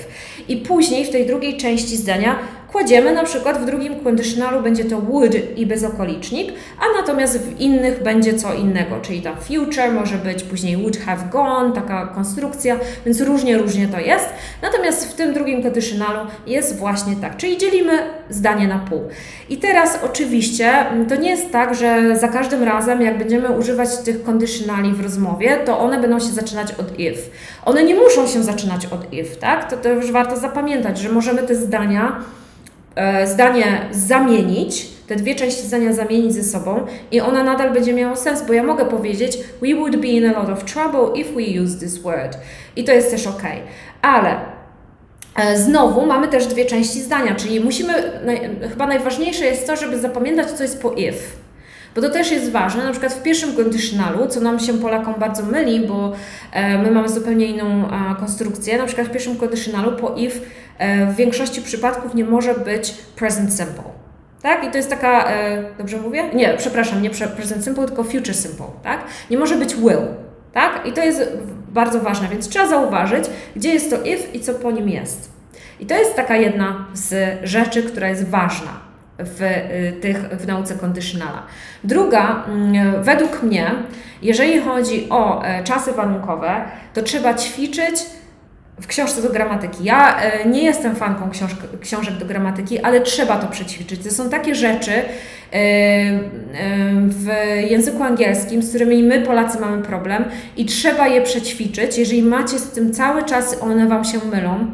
I później w tej drugiej części zdania kładziemy na przykład w drugim conditionalu będzie to would i bezokolicznik, a natomiast w innych będzie co innego, czyli tam future może być później would have gone, taka konstrukcja, więc różnie, różnie to jest. Natomiast w tym drugim conditionalu jest właśnie tak, czyli dzielimy zdanie na pół. I teraz oczywiście mm, to nie jest tak, że za każdym razem jak będziemy używać tych conditionali w rozmowie, to one będą się zaczynać od if. One nie muszą się zaczynać od if, tak? To też warto zapamiętać, że możemy te zdania zdanie zamienić, te dwie części zdania zamienić ze sobą i ona nadal będzie miała sens, bo ja mogę powiedzieć we would be in a lot of trouble if we use this word. I to jest też ok. Ale e, Znowu mamy też dwie części zdania, czyli musimy, chyba najważniejsze jest to, żeby zapamiętać, co jest po if. Bo to też jest ważne, na przykład w pierwszym conditionalu, co nam się Polakom bardzo myli, bo e, my mamy zupełnie inną konstrukcję, na przykład w pierwszym conditionalu po if e, w większości przypadków nie może być present simple. Tak? I to jest taka, e, dobrze mówię? Nie, przepraszam, nie present simple, tylko future simple, tak? Nie może być will, tak? I to jest bardzo ważne, więc trzeba zauważyć, gdzie jest to if i co po nim jest. I to jest taka jedna z rzeczy, która jest ważna w, y, tych, w nauce kondyszynala. Druga, mm, według mnie, jeżeli chodzi o e, czasy warunkowe, to trzeba ćwiczyć w książce do gramatyki. Ja e, nie jestem fanką książ książek do gramatyki, ale trzeba to przećwiczyć. To są takie rzeczy e, w języku angielskim, z którymi my Polacy mamy problem i trzeba je przećwiczyć. Jeżeli macie z tym cały czas, one Wam się mylą,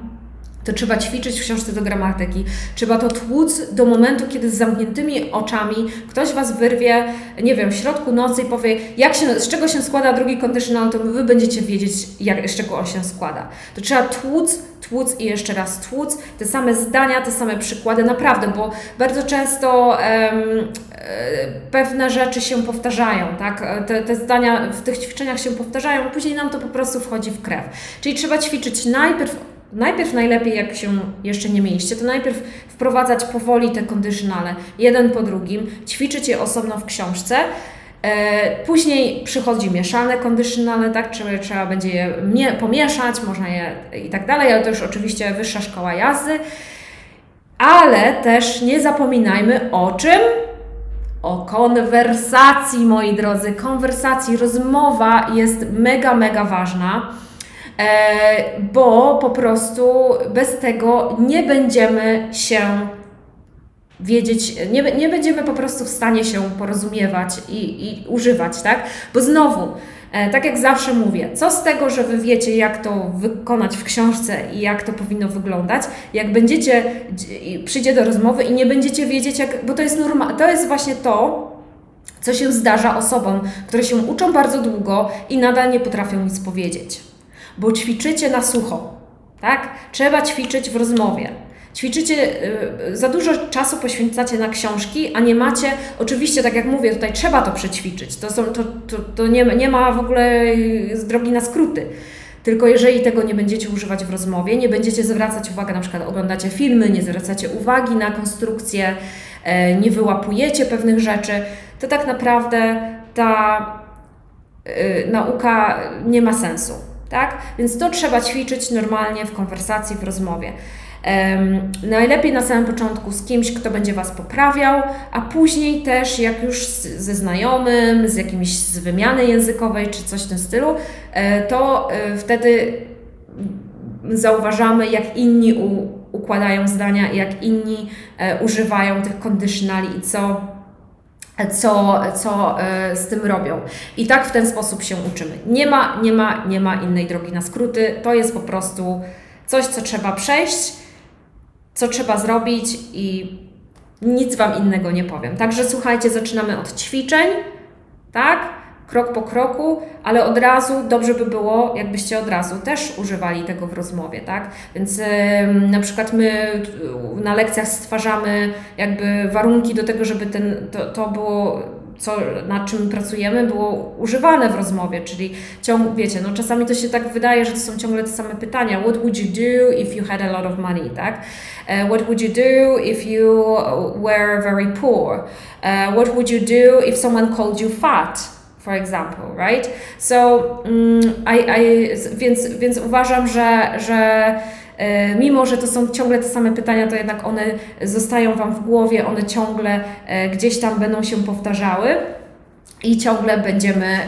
to trzeba ćwiczyć w książce do gramatyki. Trzeba to tłuc do momentu, kiedy z zamkniętymi oczami ktoś Was wyrwie, nie wiem, w środku nocy i powie, jak się, z czego się składa drugi conditional, to Wy będziecie wiedzieć, jak, z czego on się składa. To trzeba tłuc, tłuc i jeszcze raz tłuc, te same zdania, te same przykłady, naprawdę, bo bardzo często um, pewne rzeczy się powtarzają, tak? Te, te zdania w tych ćwiczeniach się powtarzają, później nam to po prostu wchodzi w krew. Czyli trzeba ćwiczyć najpierw najpierw najlepiej, jak się jeszcze nie mieliście, to najpierw wprowadzać powoli te kondyszynale, jeden po drugim, ćwiczyć je osobno w książce E, później przychodzi mieszane conditionale, tak, trzeba, trzeba będzie je pomieszać, można je i tak dalej, ale to już oczywiście wyższa szkoła jazdy. Ale też nie zapominajmy o czym? O konwersacji, moi drodzy. Konwersacji, rozmowa jest mega, mega ważna, bo po prostu bez tego nie będziemy się wiedzieć, nie, nie będziemy po prostu w stanie się porozumiewać i, i używać, tak? Bo znowu, e, tak jak zawsze mówię, co z tego, że wy wiecie, jak to wykonać w książce i jak to powinno wyglądać, jak będziecie, przyjdzie do rozmowy i nie będziecie wiedzieć, jak, bo to jest normalne, to jest właśnie to, co się zdarza osobom, które się uczą bardzo długo i nadal nie potrafią nic powiedzieć. Bo ćwiczycie na sucho, tak? Trzeba ćwiczyć w rozmowie ćwiczycie, y, za dużo czasu poświęcacie na książki, a nie macie, oczywiście, tak jak mówię, tutaj trzeba to przećwiczyć. To, są, to, to, to nie, nie ma w ogóle drogi na skróty. Tylko jeżeli tego nie będziecie używać w rozmowie, nie będziecie zwracać uwagi, na przykład oglądacie filmy, nie zwracacie uwagi na konstrukcję, e, nie wyłapujecie pewnych rzeczy, to tak naprawdę ta y, nauka nie ma sensu. Tak? Więc to trzeba ćwiczyć normalnie w konwersacji, w rozmowie. Najlepiej na samym początku z kimś, kto będzie Was poprawiał, a później też jak już ze znajomym, z jakimś z wymiany językowej czy coś w tym stylu, e, to e, wtedy zauważamy, jak inni u, układają zdania, jak inni e, używają tych conditionali i co, co, co z tym robią. I tak w ten sposób się uczymy. Nie ma, nie ma, nie ma innej drogi na skróty. To jest po prostu coś, co trzeba przejść co trzeba zrobić i nic Wam innego nie powiem. Także słuchajcie, zaczynamy od ćwiczeń, tak? Krok po kroku, ale od razu dobrze by było, jakbyście od razu też używali tego w rozmowie, tak? Więc na przykład my na lekcjach stwarzamy jakby warunki do tego, żeby ten, to, to było co, nad czym pracujemy, było używane w rozmowie, czyli ciąg, wiecie, no czasami to się tak wydaje, że to są ciągle te same pytania. What would you do if you had a lot of money, tak? Uh, what would you do if you were very poor? Uh, what would you do if someone called you fat? For example, right? So, um, I, I, więc, więc uważam, że, że E, mimo że to są ciągle te same pytania, to jednak one zostają Wam w głowie, one ciągle e, gdzieś tam będą się powtarzały i ciągle będziemy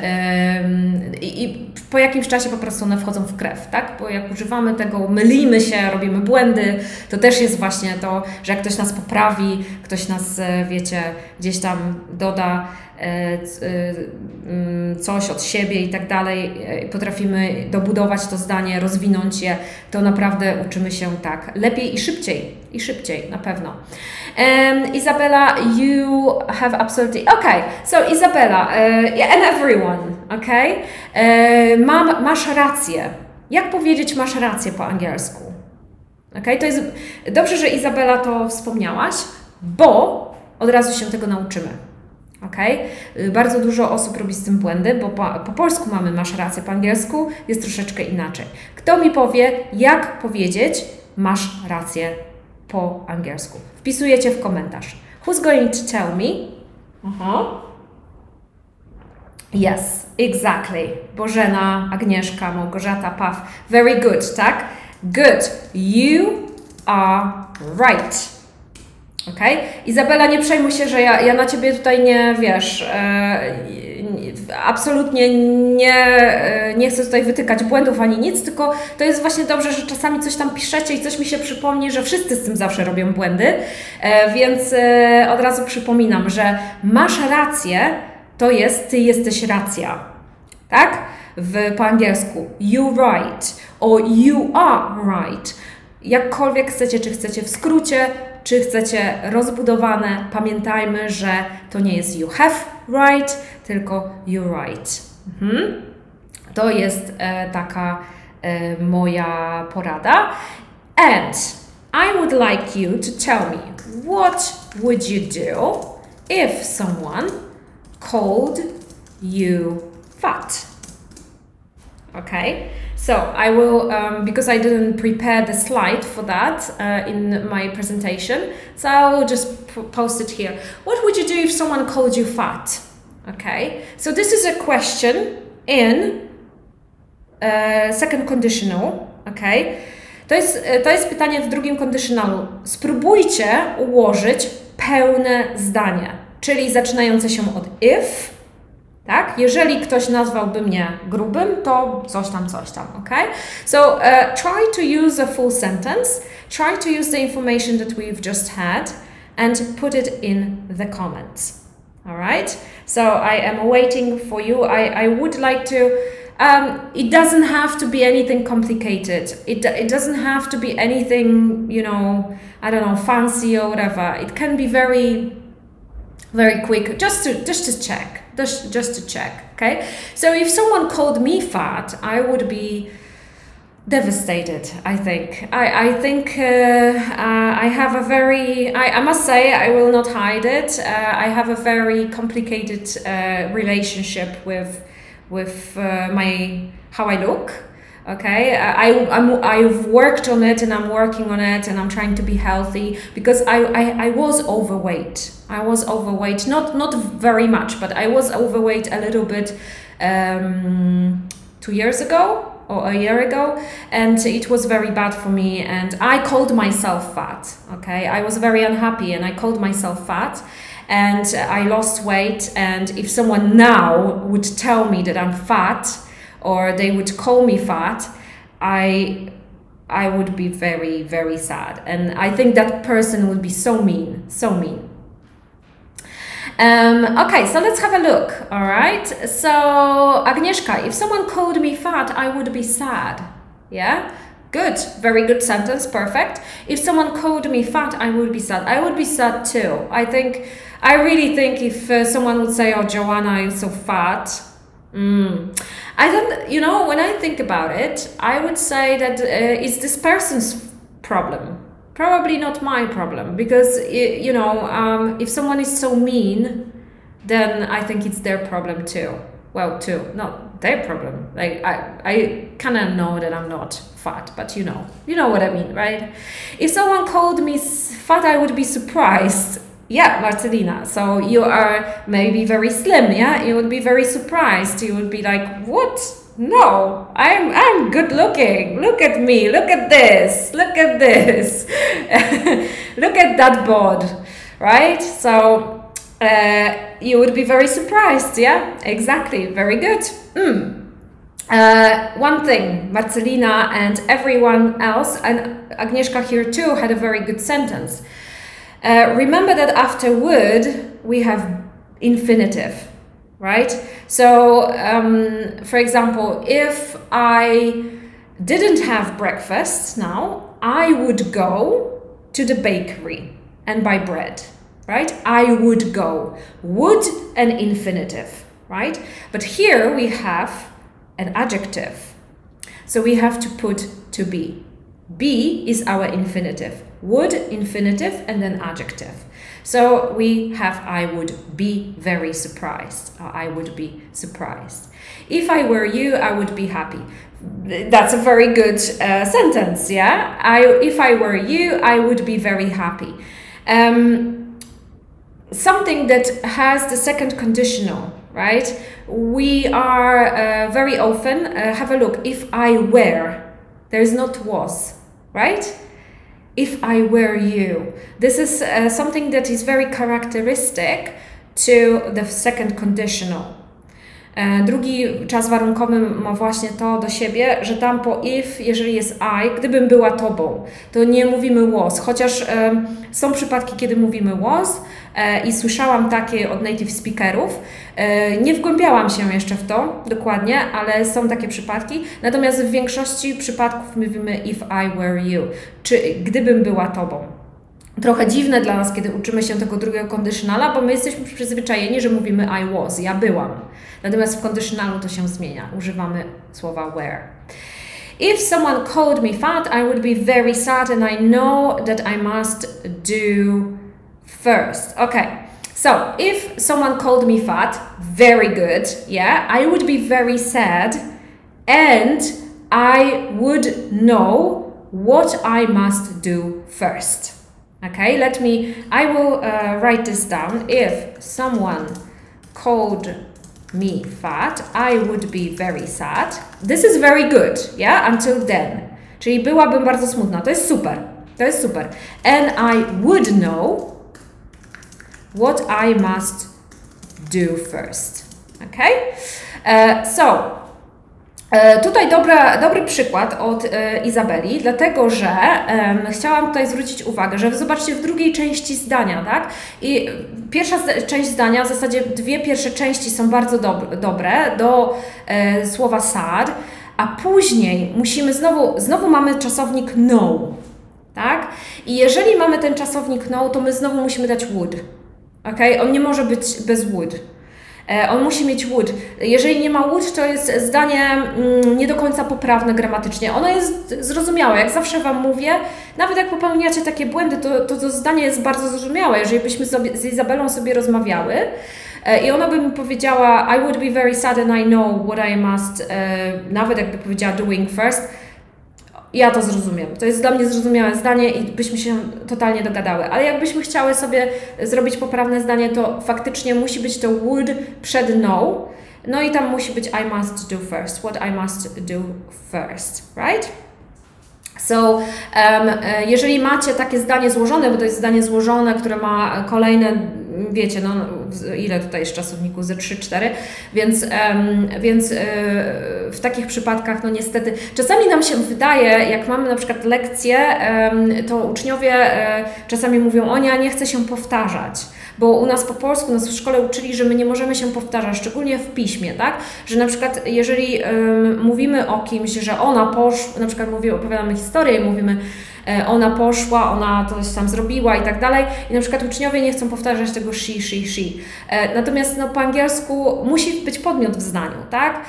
i, po jakimś czasie po prostu one wchodzą w krew, tak? Bo jak używamy tego, mylimy się, robimy błędy, to też jest właśnie to, że jak ktoś nas poprawi, ktoś nas, e, wiecie, gdzieś tam doda mm, coś od siebie i tak dalej, e, potrafimy dobudować to zdanie, rozwinąć je, to naprawdę uczymy się tak lepiej i szybciej. I szybciej, na pewno. Um, Isabella, you have absolutely. Okay, so Isabella uh, and everyone, okay? Uh, mam, masz rację. Jak powiedzieć masz rację po angielsku? Okay? To jest dobrze, że Izabela to wspomniałaś, bo od razu się tego nauczymy. Ok? Bardzo dużo osób robi z tym błędy, bo po, po, polsku mamy masz rację, po angielsku jest troszeczkę inaczej. Kto mi powie, jak powiedzieć masz rację po angielsku? Wpisujecie w komentarz. Who's going to tell me? Aha. Yes, exactly. Bożena, Agnieszka, Małgorzata, Paw. Very good, tak? Good. You are right. Ok? Izabela, nie przejmuj się, że ja, ja na ciebie tutaj nie wiesz. E, absolutnie nie, e, nie chcę tutaj wytykać błędów ani nic, tylko to jest właśnie dobrze, że czasami coś tam piszecie i coś mi się przypomni, że wszyscy z tym zawsze robią błędy. E, więc e, od razu przypominam, że masz rację, to jest ty jesteś racja. Tak? W, po angielsku. You right. or you are right. Jakkolwiek chcecie, czy chcecie w skrócie, czy chcecie rozbudowane, pamiętajmy, że to nie jest you have right, tylko you right. Mhm. To jest e, taka e, moja porada. And I would like you to tell me what would you do if someone called you fat? Okay. So I will, um, because I didn't prepare the slide for that uh, in my presentation, so I will just post it here. What would you do if someone called you fat? Okay, so this is a question in uh, second conditional. Okay, to jest, to jest pytanie w drugim conditionalu. Spróbujcie ułożyć pełne zdanie, czyli zaczynające się od if. Tak? Jeżeli ktoś nazwałby mnie grubym, to coś tam, coś tam, ok? So uh, try to use a full sentence. Try to use the information that we've just had and put it in the comments. All right? So I am waiting for you. I, I would like to um, it doesn't have to be anything complicated. It, it doesn't have to be anything, you know, I don't know, fancy or whatever. It can be very, very quick, just to just to check, just just to check. Okay. So if someone called me fat, I would be devastated i think i, I think uh, uh, i have a very I, I, must say i will not hide it uh, i have a very complicated uh, relationship with with uh, my how I look. Okay, I, I'm, I've worked on it and I'm working on it and I'm trying to be healthy because I, I, I was overweight. I was overweight, not not very much, but I was overweight a little bit um, two years ago or a year ago and it was very bad for me and i called myself fat okay i was very unhappy and i called myself fat and I lost weight. And if someone now would tell me that I'm fat or they would call me fat, I I would be very very sad. And I think that person would be so mean, so mean. Um, okay, so let's have a look. All right. So Agnieszka, if someone called me fat, I would be sad. Yeah. Good, very good sentence, perfect. If someone called me fat, I would be sad. I would be sad too. I think I really think if uh, someone would say, "Oh, Joanna, you're so fat," mm, I don't. You know, when I think about it, I would say that uh, it's this person's problem. Probably not my problem because you know, um, if someone is so mean, then I think it's their problem too. Well, too, not their problem. Like I, I kind of know that I'm not fat, but you know, you know what I mean, right? If someone called me fat, I would be surprised yeah, Marcelina. So you are maybe very slim, yeah? You would be very surprised. You would be like, what? No, I'm I'm good looking. Look at me. Look at this. Look at this. look at that bod, right? So uh, you would be very surprised, yeah? Exactly. Very good. Mm. Uh, one thing, Marcelina and everyone else, and Agnieszka here too, had a very good sentence. Uh, remember that after would we have infinitive, right? So, um, for example, if I didn't have breakfast now, I would go to the bakery and buy bread, right? I would go. Would an infinitive, right? But here we have an adjective. So we have to put to be. Be is our infinitive would, infinitive, and then adjective. So we have I would be very surprised. I would be surprised. If I were you, I would be happy. That's a very good uh, sentence, yeah? I, if I were you, I would be very happy. Um, something that has the second conditional, right? We are uh, very often, uh, have a look, if I were, there is not was, right? If I were you. This is uh, something that is very characteristic to the second conditional. E, drugi czas warunkowy ma właśnie to do siebie, że tam po if, jeżeli jest I, gdybym była tobą, to nie mówimy was. Chociaż e, są przypadki, kiedy mówimy was i słyszałam takie od native speakerów. E, nie wgłębiałam się jeszcze w to dokładnie, ale są takie przypadki. Natomiast w większości przypadków mówimy if I were you, czy gdybym była tobą trochę dziwne dla nas, kiedy uczymy się tego drugiego conditionala, bo my jesteśmy przyzwyczajeni, że mówimy I was, ja byłam. Natomiast w conditionalu to się zmienia. Używamy słowa were. If someone called me fat, I would be very sad and I know that I must do first. Okay. So, if someone called me fat, very good. Yeah, I would be very sad and I would know what I must do first. Okay, let me, I will uh, write this down. If someone called me fat, I would be very sad. This is very good, yeah, until then. Czyli byłabym bardzo smutna. To jest super. To jest super. And I would know what I must do first. Okay? Uh, so, E, tutaj dobra, dobry przykład od e, Izabeli, dlatego że e, chciałam tutaj zwrócić uwagę, że zobaczcie w drugiej części zdania, tak? I pierwsza część zdania, w zasadzie dwie pierwsze części są bardzo dob dobre do e, słowa sad, a później musimy znowu, znowu mamy czasownik no, tak? I jeżeli mamy ten czasownik no, to my znowu musimy dać would, ok? On nie może być bez would. E, on musi mieć would. Jeżeli nie ma would, to jest zdanie mm, nie do końca poprawne gramatycznie. Ono jest zrozumiałe. Jak zawsze Wam mówię, nawet jak popełniacie takie błędy, to to, to zdanie jest bardzo zrozumiałe. Jeżeli byśmy z Izabelą sobie rozmawiały, e, i ona by mi powiedziała, I would be very sad and I know what I must, e, nawet jakby powiedziała doing first, ja to zrozumiem. To jest dla mnie zrozumiałe zdanie i byśmy się totalnie dogadały. Ale jakbyśmy chciały sobie zrobić poprawne zdanie, to faktycznie musi być to would przed no. No i tam musi być I must do first. What I must do first, right? So, um, jeżeli macie takie zdanie złożone, bo to jest zdanie złożone, które ma kolejne wiecie, no ile tutaj jest czasowników, ze 3-4, więc, więc yy, w takich przypadkach, no niestety, czasami nam się wydaje, jak mamy na przykład lekcje, to uczniowie yy, czasami mówią, o nie, chcę się powtarzać bo u nas po polsku, nas w szkole uczyli, że my nie możemy się powtarzać, szczególnie w piśmie, tak? Że na przykład jeżeli mówimy o kimś, że ona poszła, na przykład mówię, opowiadamy historię i mówimy, E, ona poszła, ona coś tam zrobiła i tak dalej. I na przykład uczniowie nie chcą powtarzać tego she, she, she. E, natomiast no, po angielsku musi być podmiot w zdaniu, tak?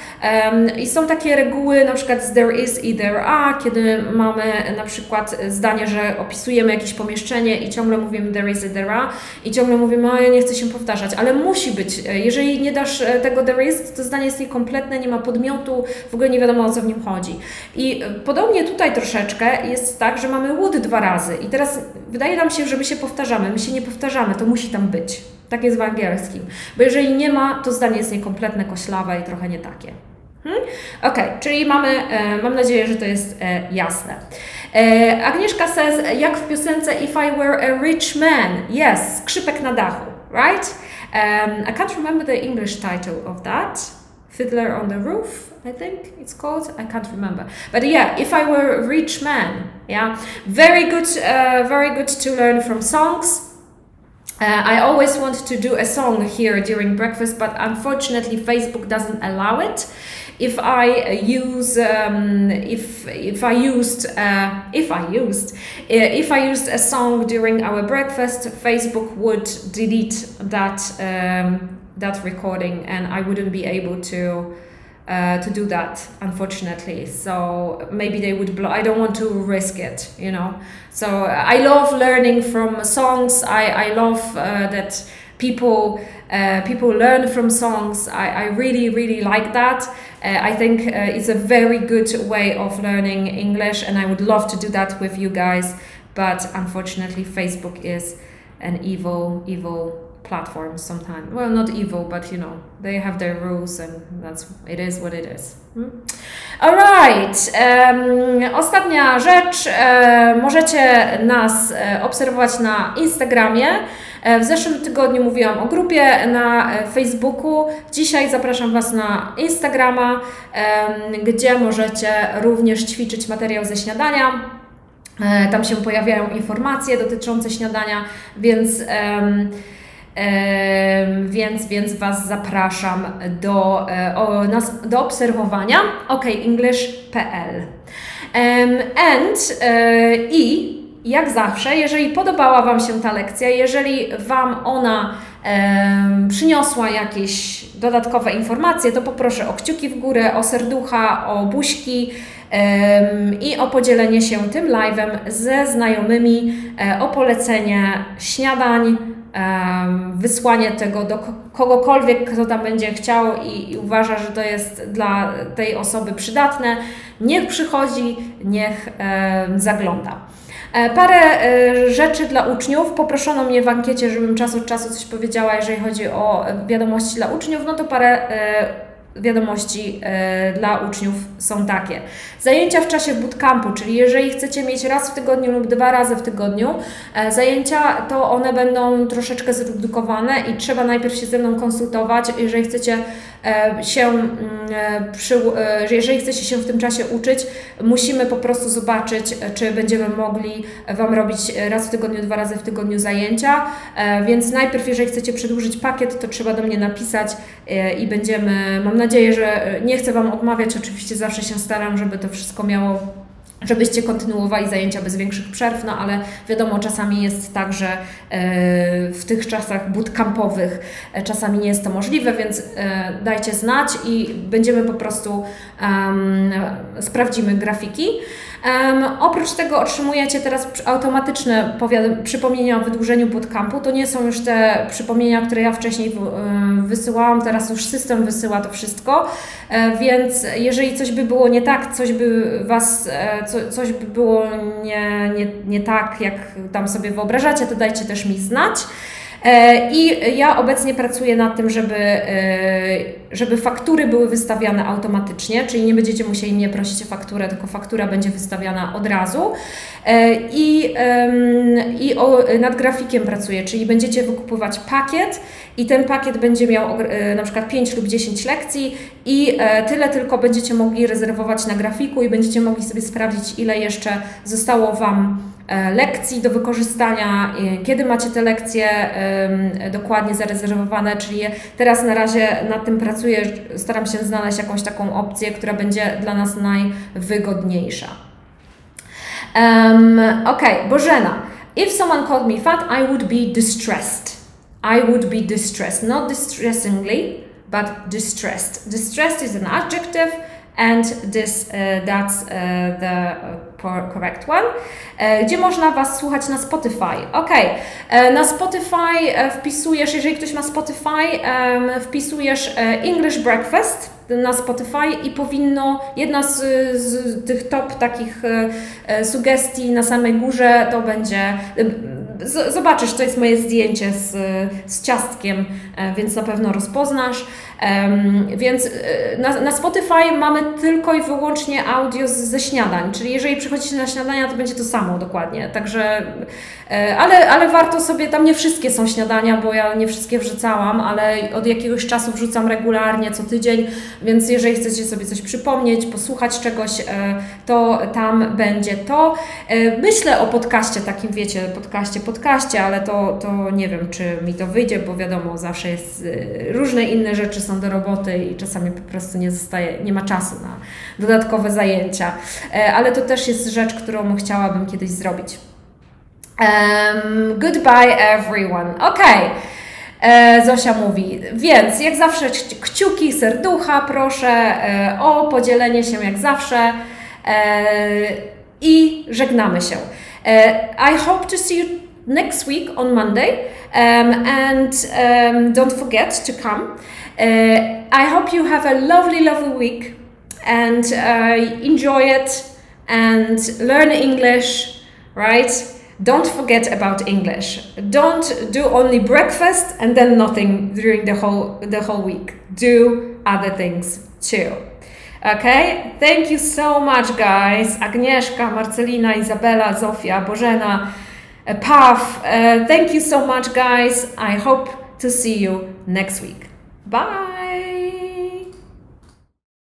I są takie reguły, na przykład there is i there are, kiedy mamy na przykład zdanie, że opisujemy jakieś pomieszczenie i ciągle mówimy there is i there are i ciągle mówimy, o ja nie chcę się powtarzać, ale musi być. E, jeżeli nie dasz tego there is, to zdanie jest niekompletne, nie ma podmiotu, w ogóle nie wiadomo o co w nim chodzi. I podobnie tutaj troszeczkę jest tak, że mamy would dwa razy i teraz wydaje nam się, że my się powtarzamy. My się nie powtarzamy, to musi tam być. Tak jest w angielskim. Bo jeżeli nie ma, to zdanie jest niekompletne, koślawe i trochę nie takie. Hmm? Ok, czyli mamy, e, mam nadzieję, że to jest e, jasne. E, Agnieszka says, jak w piosence If I Were a Rich Man. Yes, skrzypek na dachu, right? Um, I can't remember the English title of that. Fiddler on the Roof, I think it's called. I can't remember. But yeah, if I were a rich man, yeah, very good, uh, very good to learn from songs. Uh, I always want to do a song here during breakfast, but unfortunately, Facebook doesn't allow it. If I use, um, if if I used, uh, if I used, uh, if I used a song during our breakfast, Facebook would delete that um, that recording, and I wouldn't be able to uh, to do that, unfortunately. So maybe they would blow. I don't want to risk it, you know. So I love learning from songs. I I love uh, that people uh, people learn from songs. I, I really really like that. Uh, I think uh, it's a very good way of learning English, and I would love to do that with you guys. But unfortunately, Facebook is an evil evil platforms sometimes. Well, not evil, but you know, they have their rules and that's it is what it is. Hmm? Alright, um, ostatnia rzecz. Możecie nas e, obserwować na Instagramie. E, w zeszłym tygodniu mówiłam o grupie na e, Facebooku. Dzisiaj zapraszam Was na Instagrama, gdzie możecie również ćwiczyć materiał ze śniadania. Tam się pojawiają informacje dotyczące śniadania, więc więc, więc Was zapraszam do, e, do obserwowania okenglish.pl. And e, i jak zawsze, jeżeli podobała Wam się ta lekcja, jeżeli Wam ona przyniosła jakieś dodatkowe informacje, to poproszę o kciuki w górę, o serducha, o buźki i o podzielenie się tym live'em ze znajomymi, e, o polecenie śniadań, wysłanie tego do kogokolwiek, kto tam będzie chciał i, uważa, że to jest dla tej osoby przydatne. Niech przychodzi, niech zagląda. E, parę e, rzeczy dla uczniów. Poproszono mnie w ankiecie, żebym czas od czasu coś powiedziała, jeżeli chodzi o wiadomości dla uczniów. No to parę e, wiadomości dla uczniów są takie. Zajęcia w czasie bootcampu, czyli jeżeli chcecie mieć raz w tygodniu lub dwa razy w tygodniu zajęcia, to one będą troszeczkę zredukowane i trzeba najpierw się ze mną konsultować, jeżeli chcecie E, się, mm, e, przy, e, jeżeli chcecie się w tym czasie uczyć, musimy po prostu zobaczyć, czy będziemy mogli Wam robić raz w tygodniu, dwa razy w tygodniu zajęcia. Więc najpierw, jeżeli chcecie przedłużyć pakiet, to trzeba do mnie napisać i będziemy, mam nadzieję, że nie chcę Wam odmawiać, oczywiście zawsze się staram, żeby to wszystko miało żebyście kontynuowali zajęcia bez większych przerw, no ale wiadomo, czasami jest tak, że e, w tych czasach bootcampowych e, czasami nie jest to możliwe, więc e, dajcie znać i będziemy po prostu um, sprawdzimy grafiki. Um, oprócz tego otrzymujecie teraz automatyczne przypomnienia o wydłużeniu bootcampu. To nie są już te przypomnienia, które ja wcześniej wysyłałam, teraz już system wysyła to wszystko, e, więc jeżeli coś by było nie tak, coś by Was, e, co, coś by było nie, nie, nie tak, jak tam sobie wyobrażacie, to dajcie też mi znać. E, I ja obecnie pracuję nad tym, żeby, e, żeby faktury były wystawiane automatycznie, czyli nie będziecie musieli mnie prosić o fakturę, tylko faktura będzie wystawiana od razu. E, I, i nad grafikiem pracuję, czyli będziecie wykupywać pakiet i ten pakiet będzie miał na przykład 5 lub 10 lekcji i tyle tylko będziecie mogli rezerwować na grafiku i będziecie mogli sobie sprawdzić, ile jeszcze zostało Wam lekcji do wykorzystania, kiedy macie te lekcje dokładnie zarezerwowane, czyli teraz na razie nad tym pracuję, staram się znaleźć jakąś taką opcję, która będzie dla nas najwygodniejsza. Um, ok, Bożena. If someone called me fat, I would be distressed. I would be distressed, not distressingly, but distressed. Distressed is an adjective and this, uh, that's uh, the correct one. Uh, gdzie można Was słuchać na Spotify? Ok, na Spotify wpisujesz, jeżeli ktoś ma Spotify, wpisujesz English Breakfast na Spotify i powinno, jedna z, z tych top takich sugestii na samej górze to będzie zobaczysz, to jest moje zdjęcie z, z ciastkiem, więc na pewno rozpoznasz. Więc e, na, na Spotify mamy tylko i wyłącznie audio ze śniadań, czyli jeżeli przychodzicie na śniadania, to będzie to samo dokładnie. Także, e, ale, ale warto sobie, tam nie wszystkie są śniadania, bo ja nie wszystkie wrzucałam, ale od jakiegoś czasu wrzucam regularnie, co tydzień, więc jeżeli chcecie sobie coś przypomnieć, posłuchać czegoś, e, to tam będzie to. Myślę o podcaście takim, wiecie, podcaście, podcaście, ale to, to nie wiem, czy mi to wyjdzie, bo wiadomo, zawsze jest różne inne rzeczy są do roboty i czasami po prostu nie zostaje, nie ma czasu na dodatkowe zajęcia. E, ale to też jest rzecz, którą chciałabym kiedyś zrobić. Um, goodbye everyone. Ok. E, Zosia mówi, więc jak zawsze kciuki, serducha, proszę e, o podzielenie się jak zawsze i żegnamy się. I hope to see you next week on Monday um, and um, don't forget to come. Uh, I hope you have a lovely, lovely week and uh, enjoy it and learn English, right? Don't forget about English. Don't do only breakfast and then nothing during the whole the whole week. Do other things too. Okay? Thank you so much, guys. Agnieszka, Marcelina, Izabela, Zofia, Bożena, uh, Pav. Uh, thank you so much, guys. I hope to see you next week. Bye.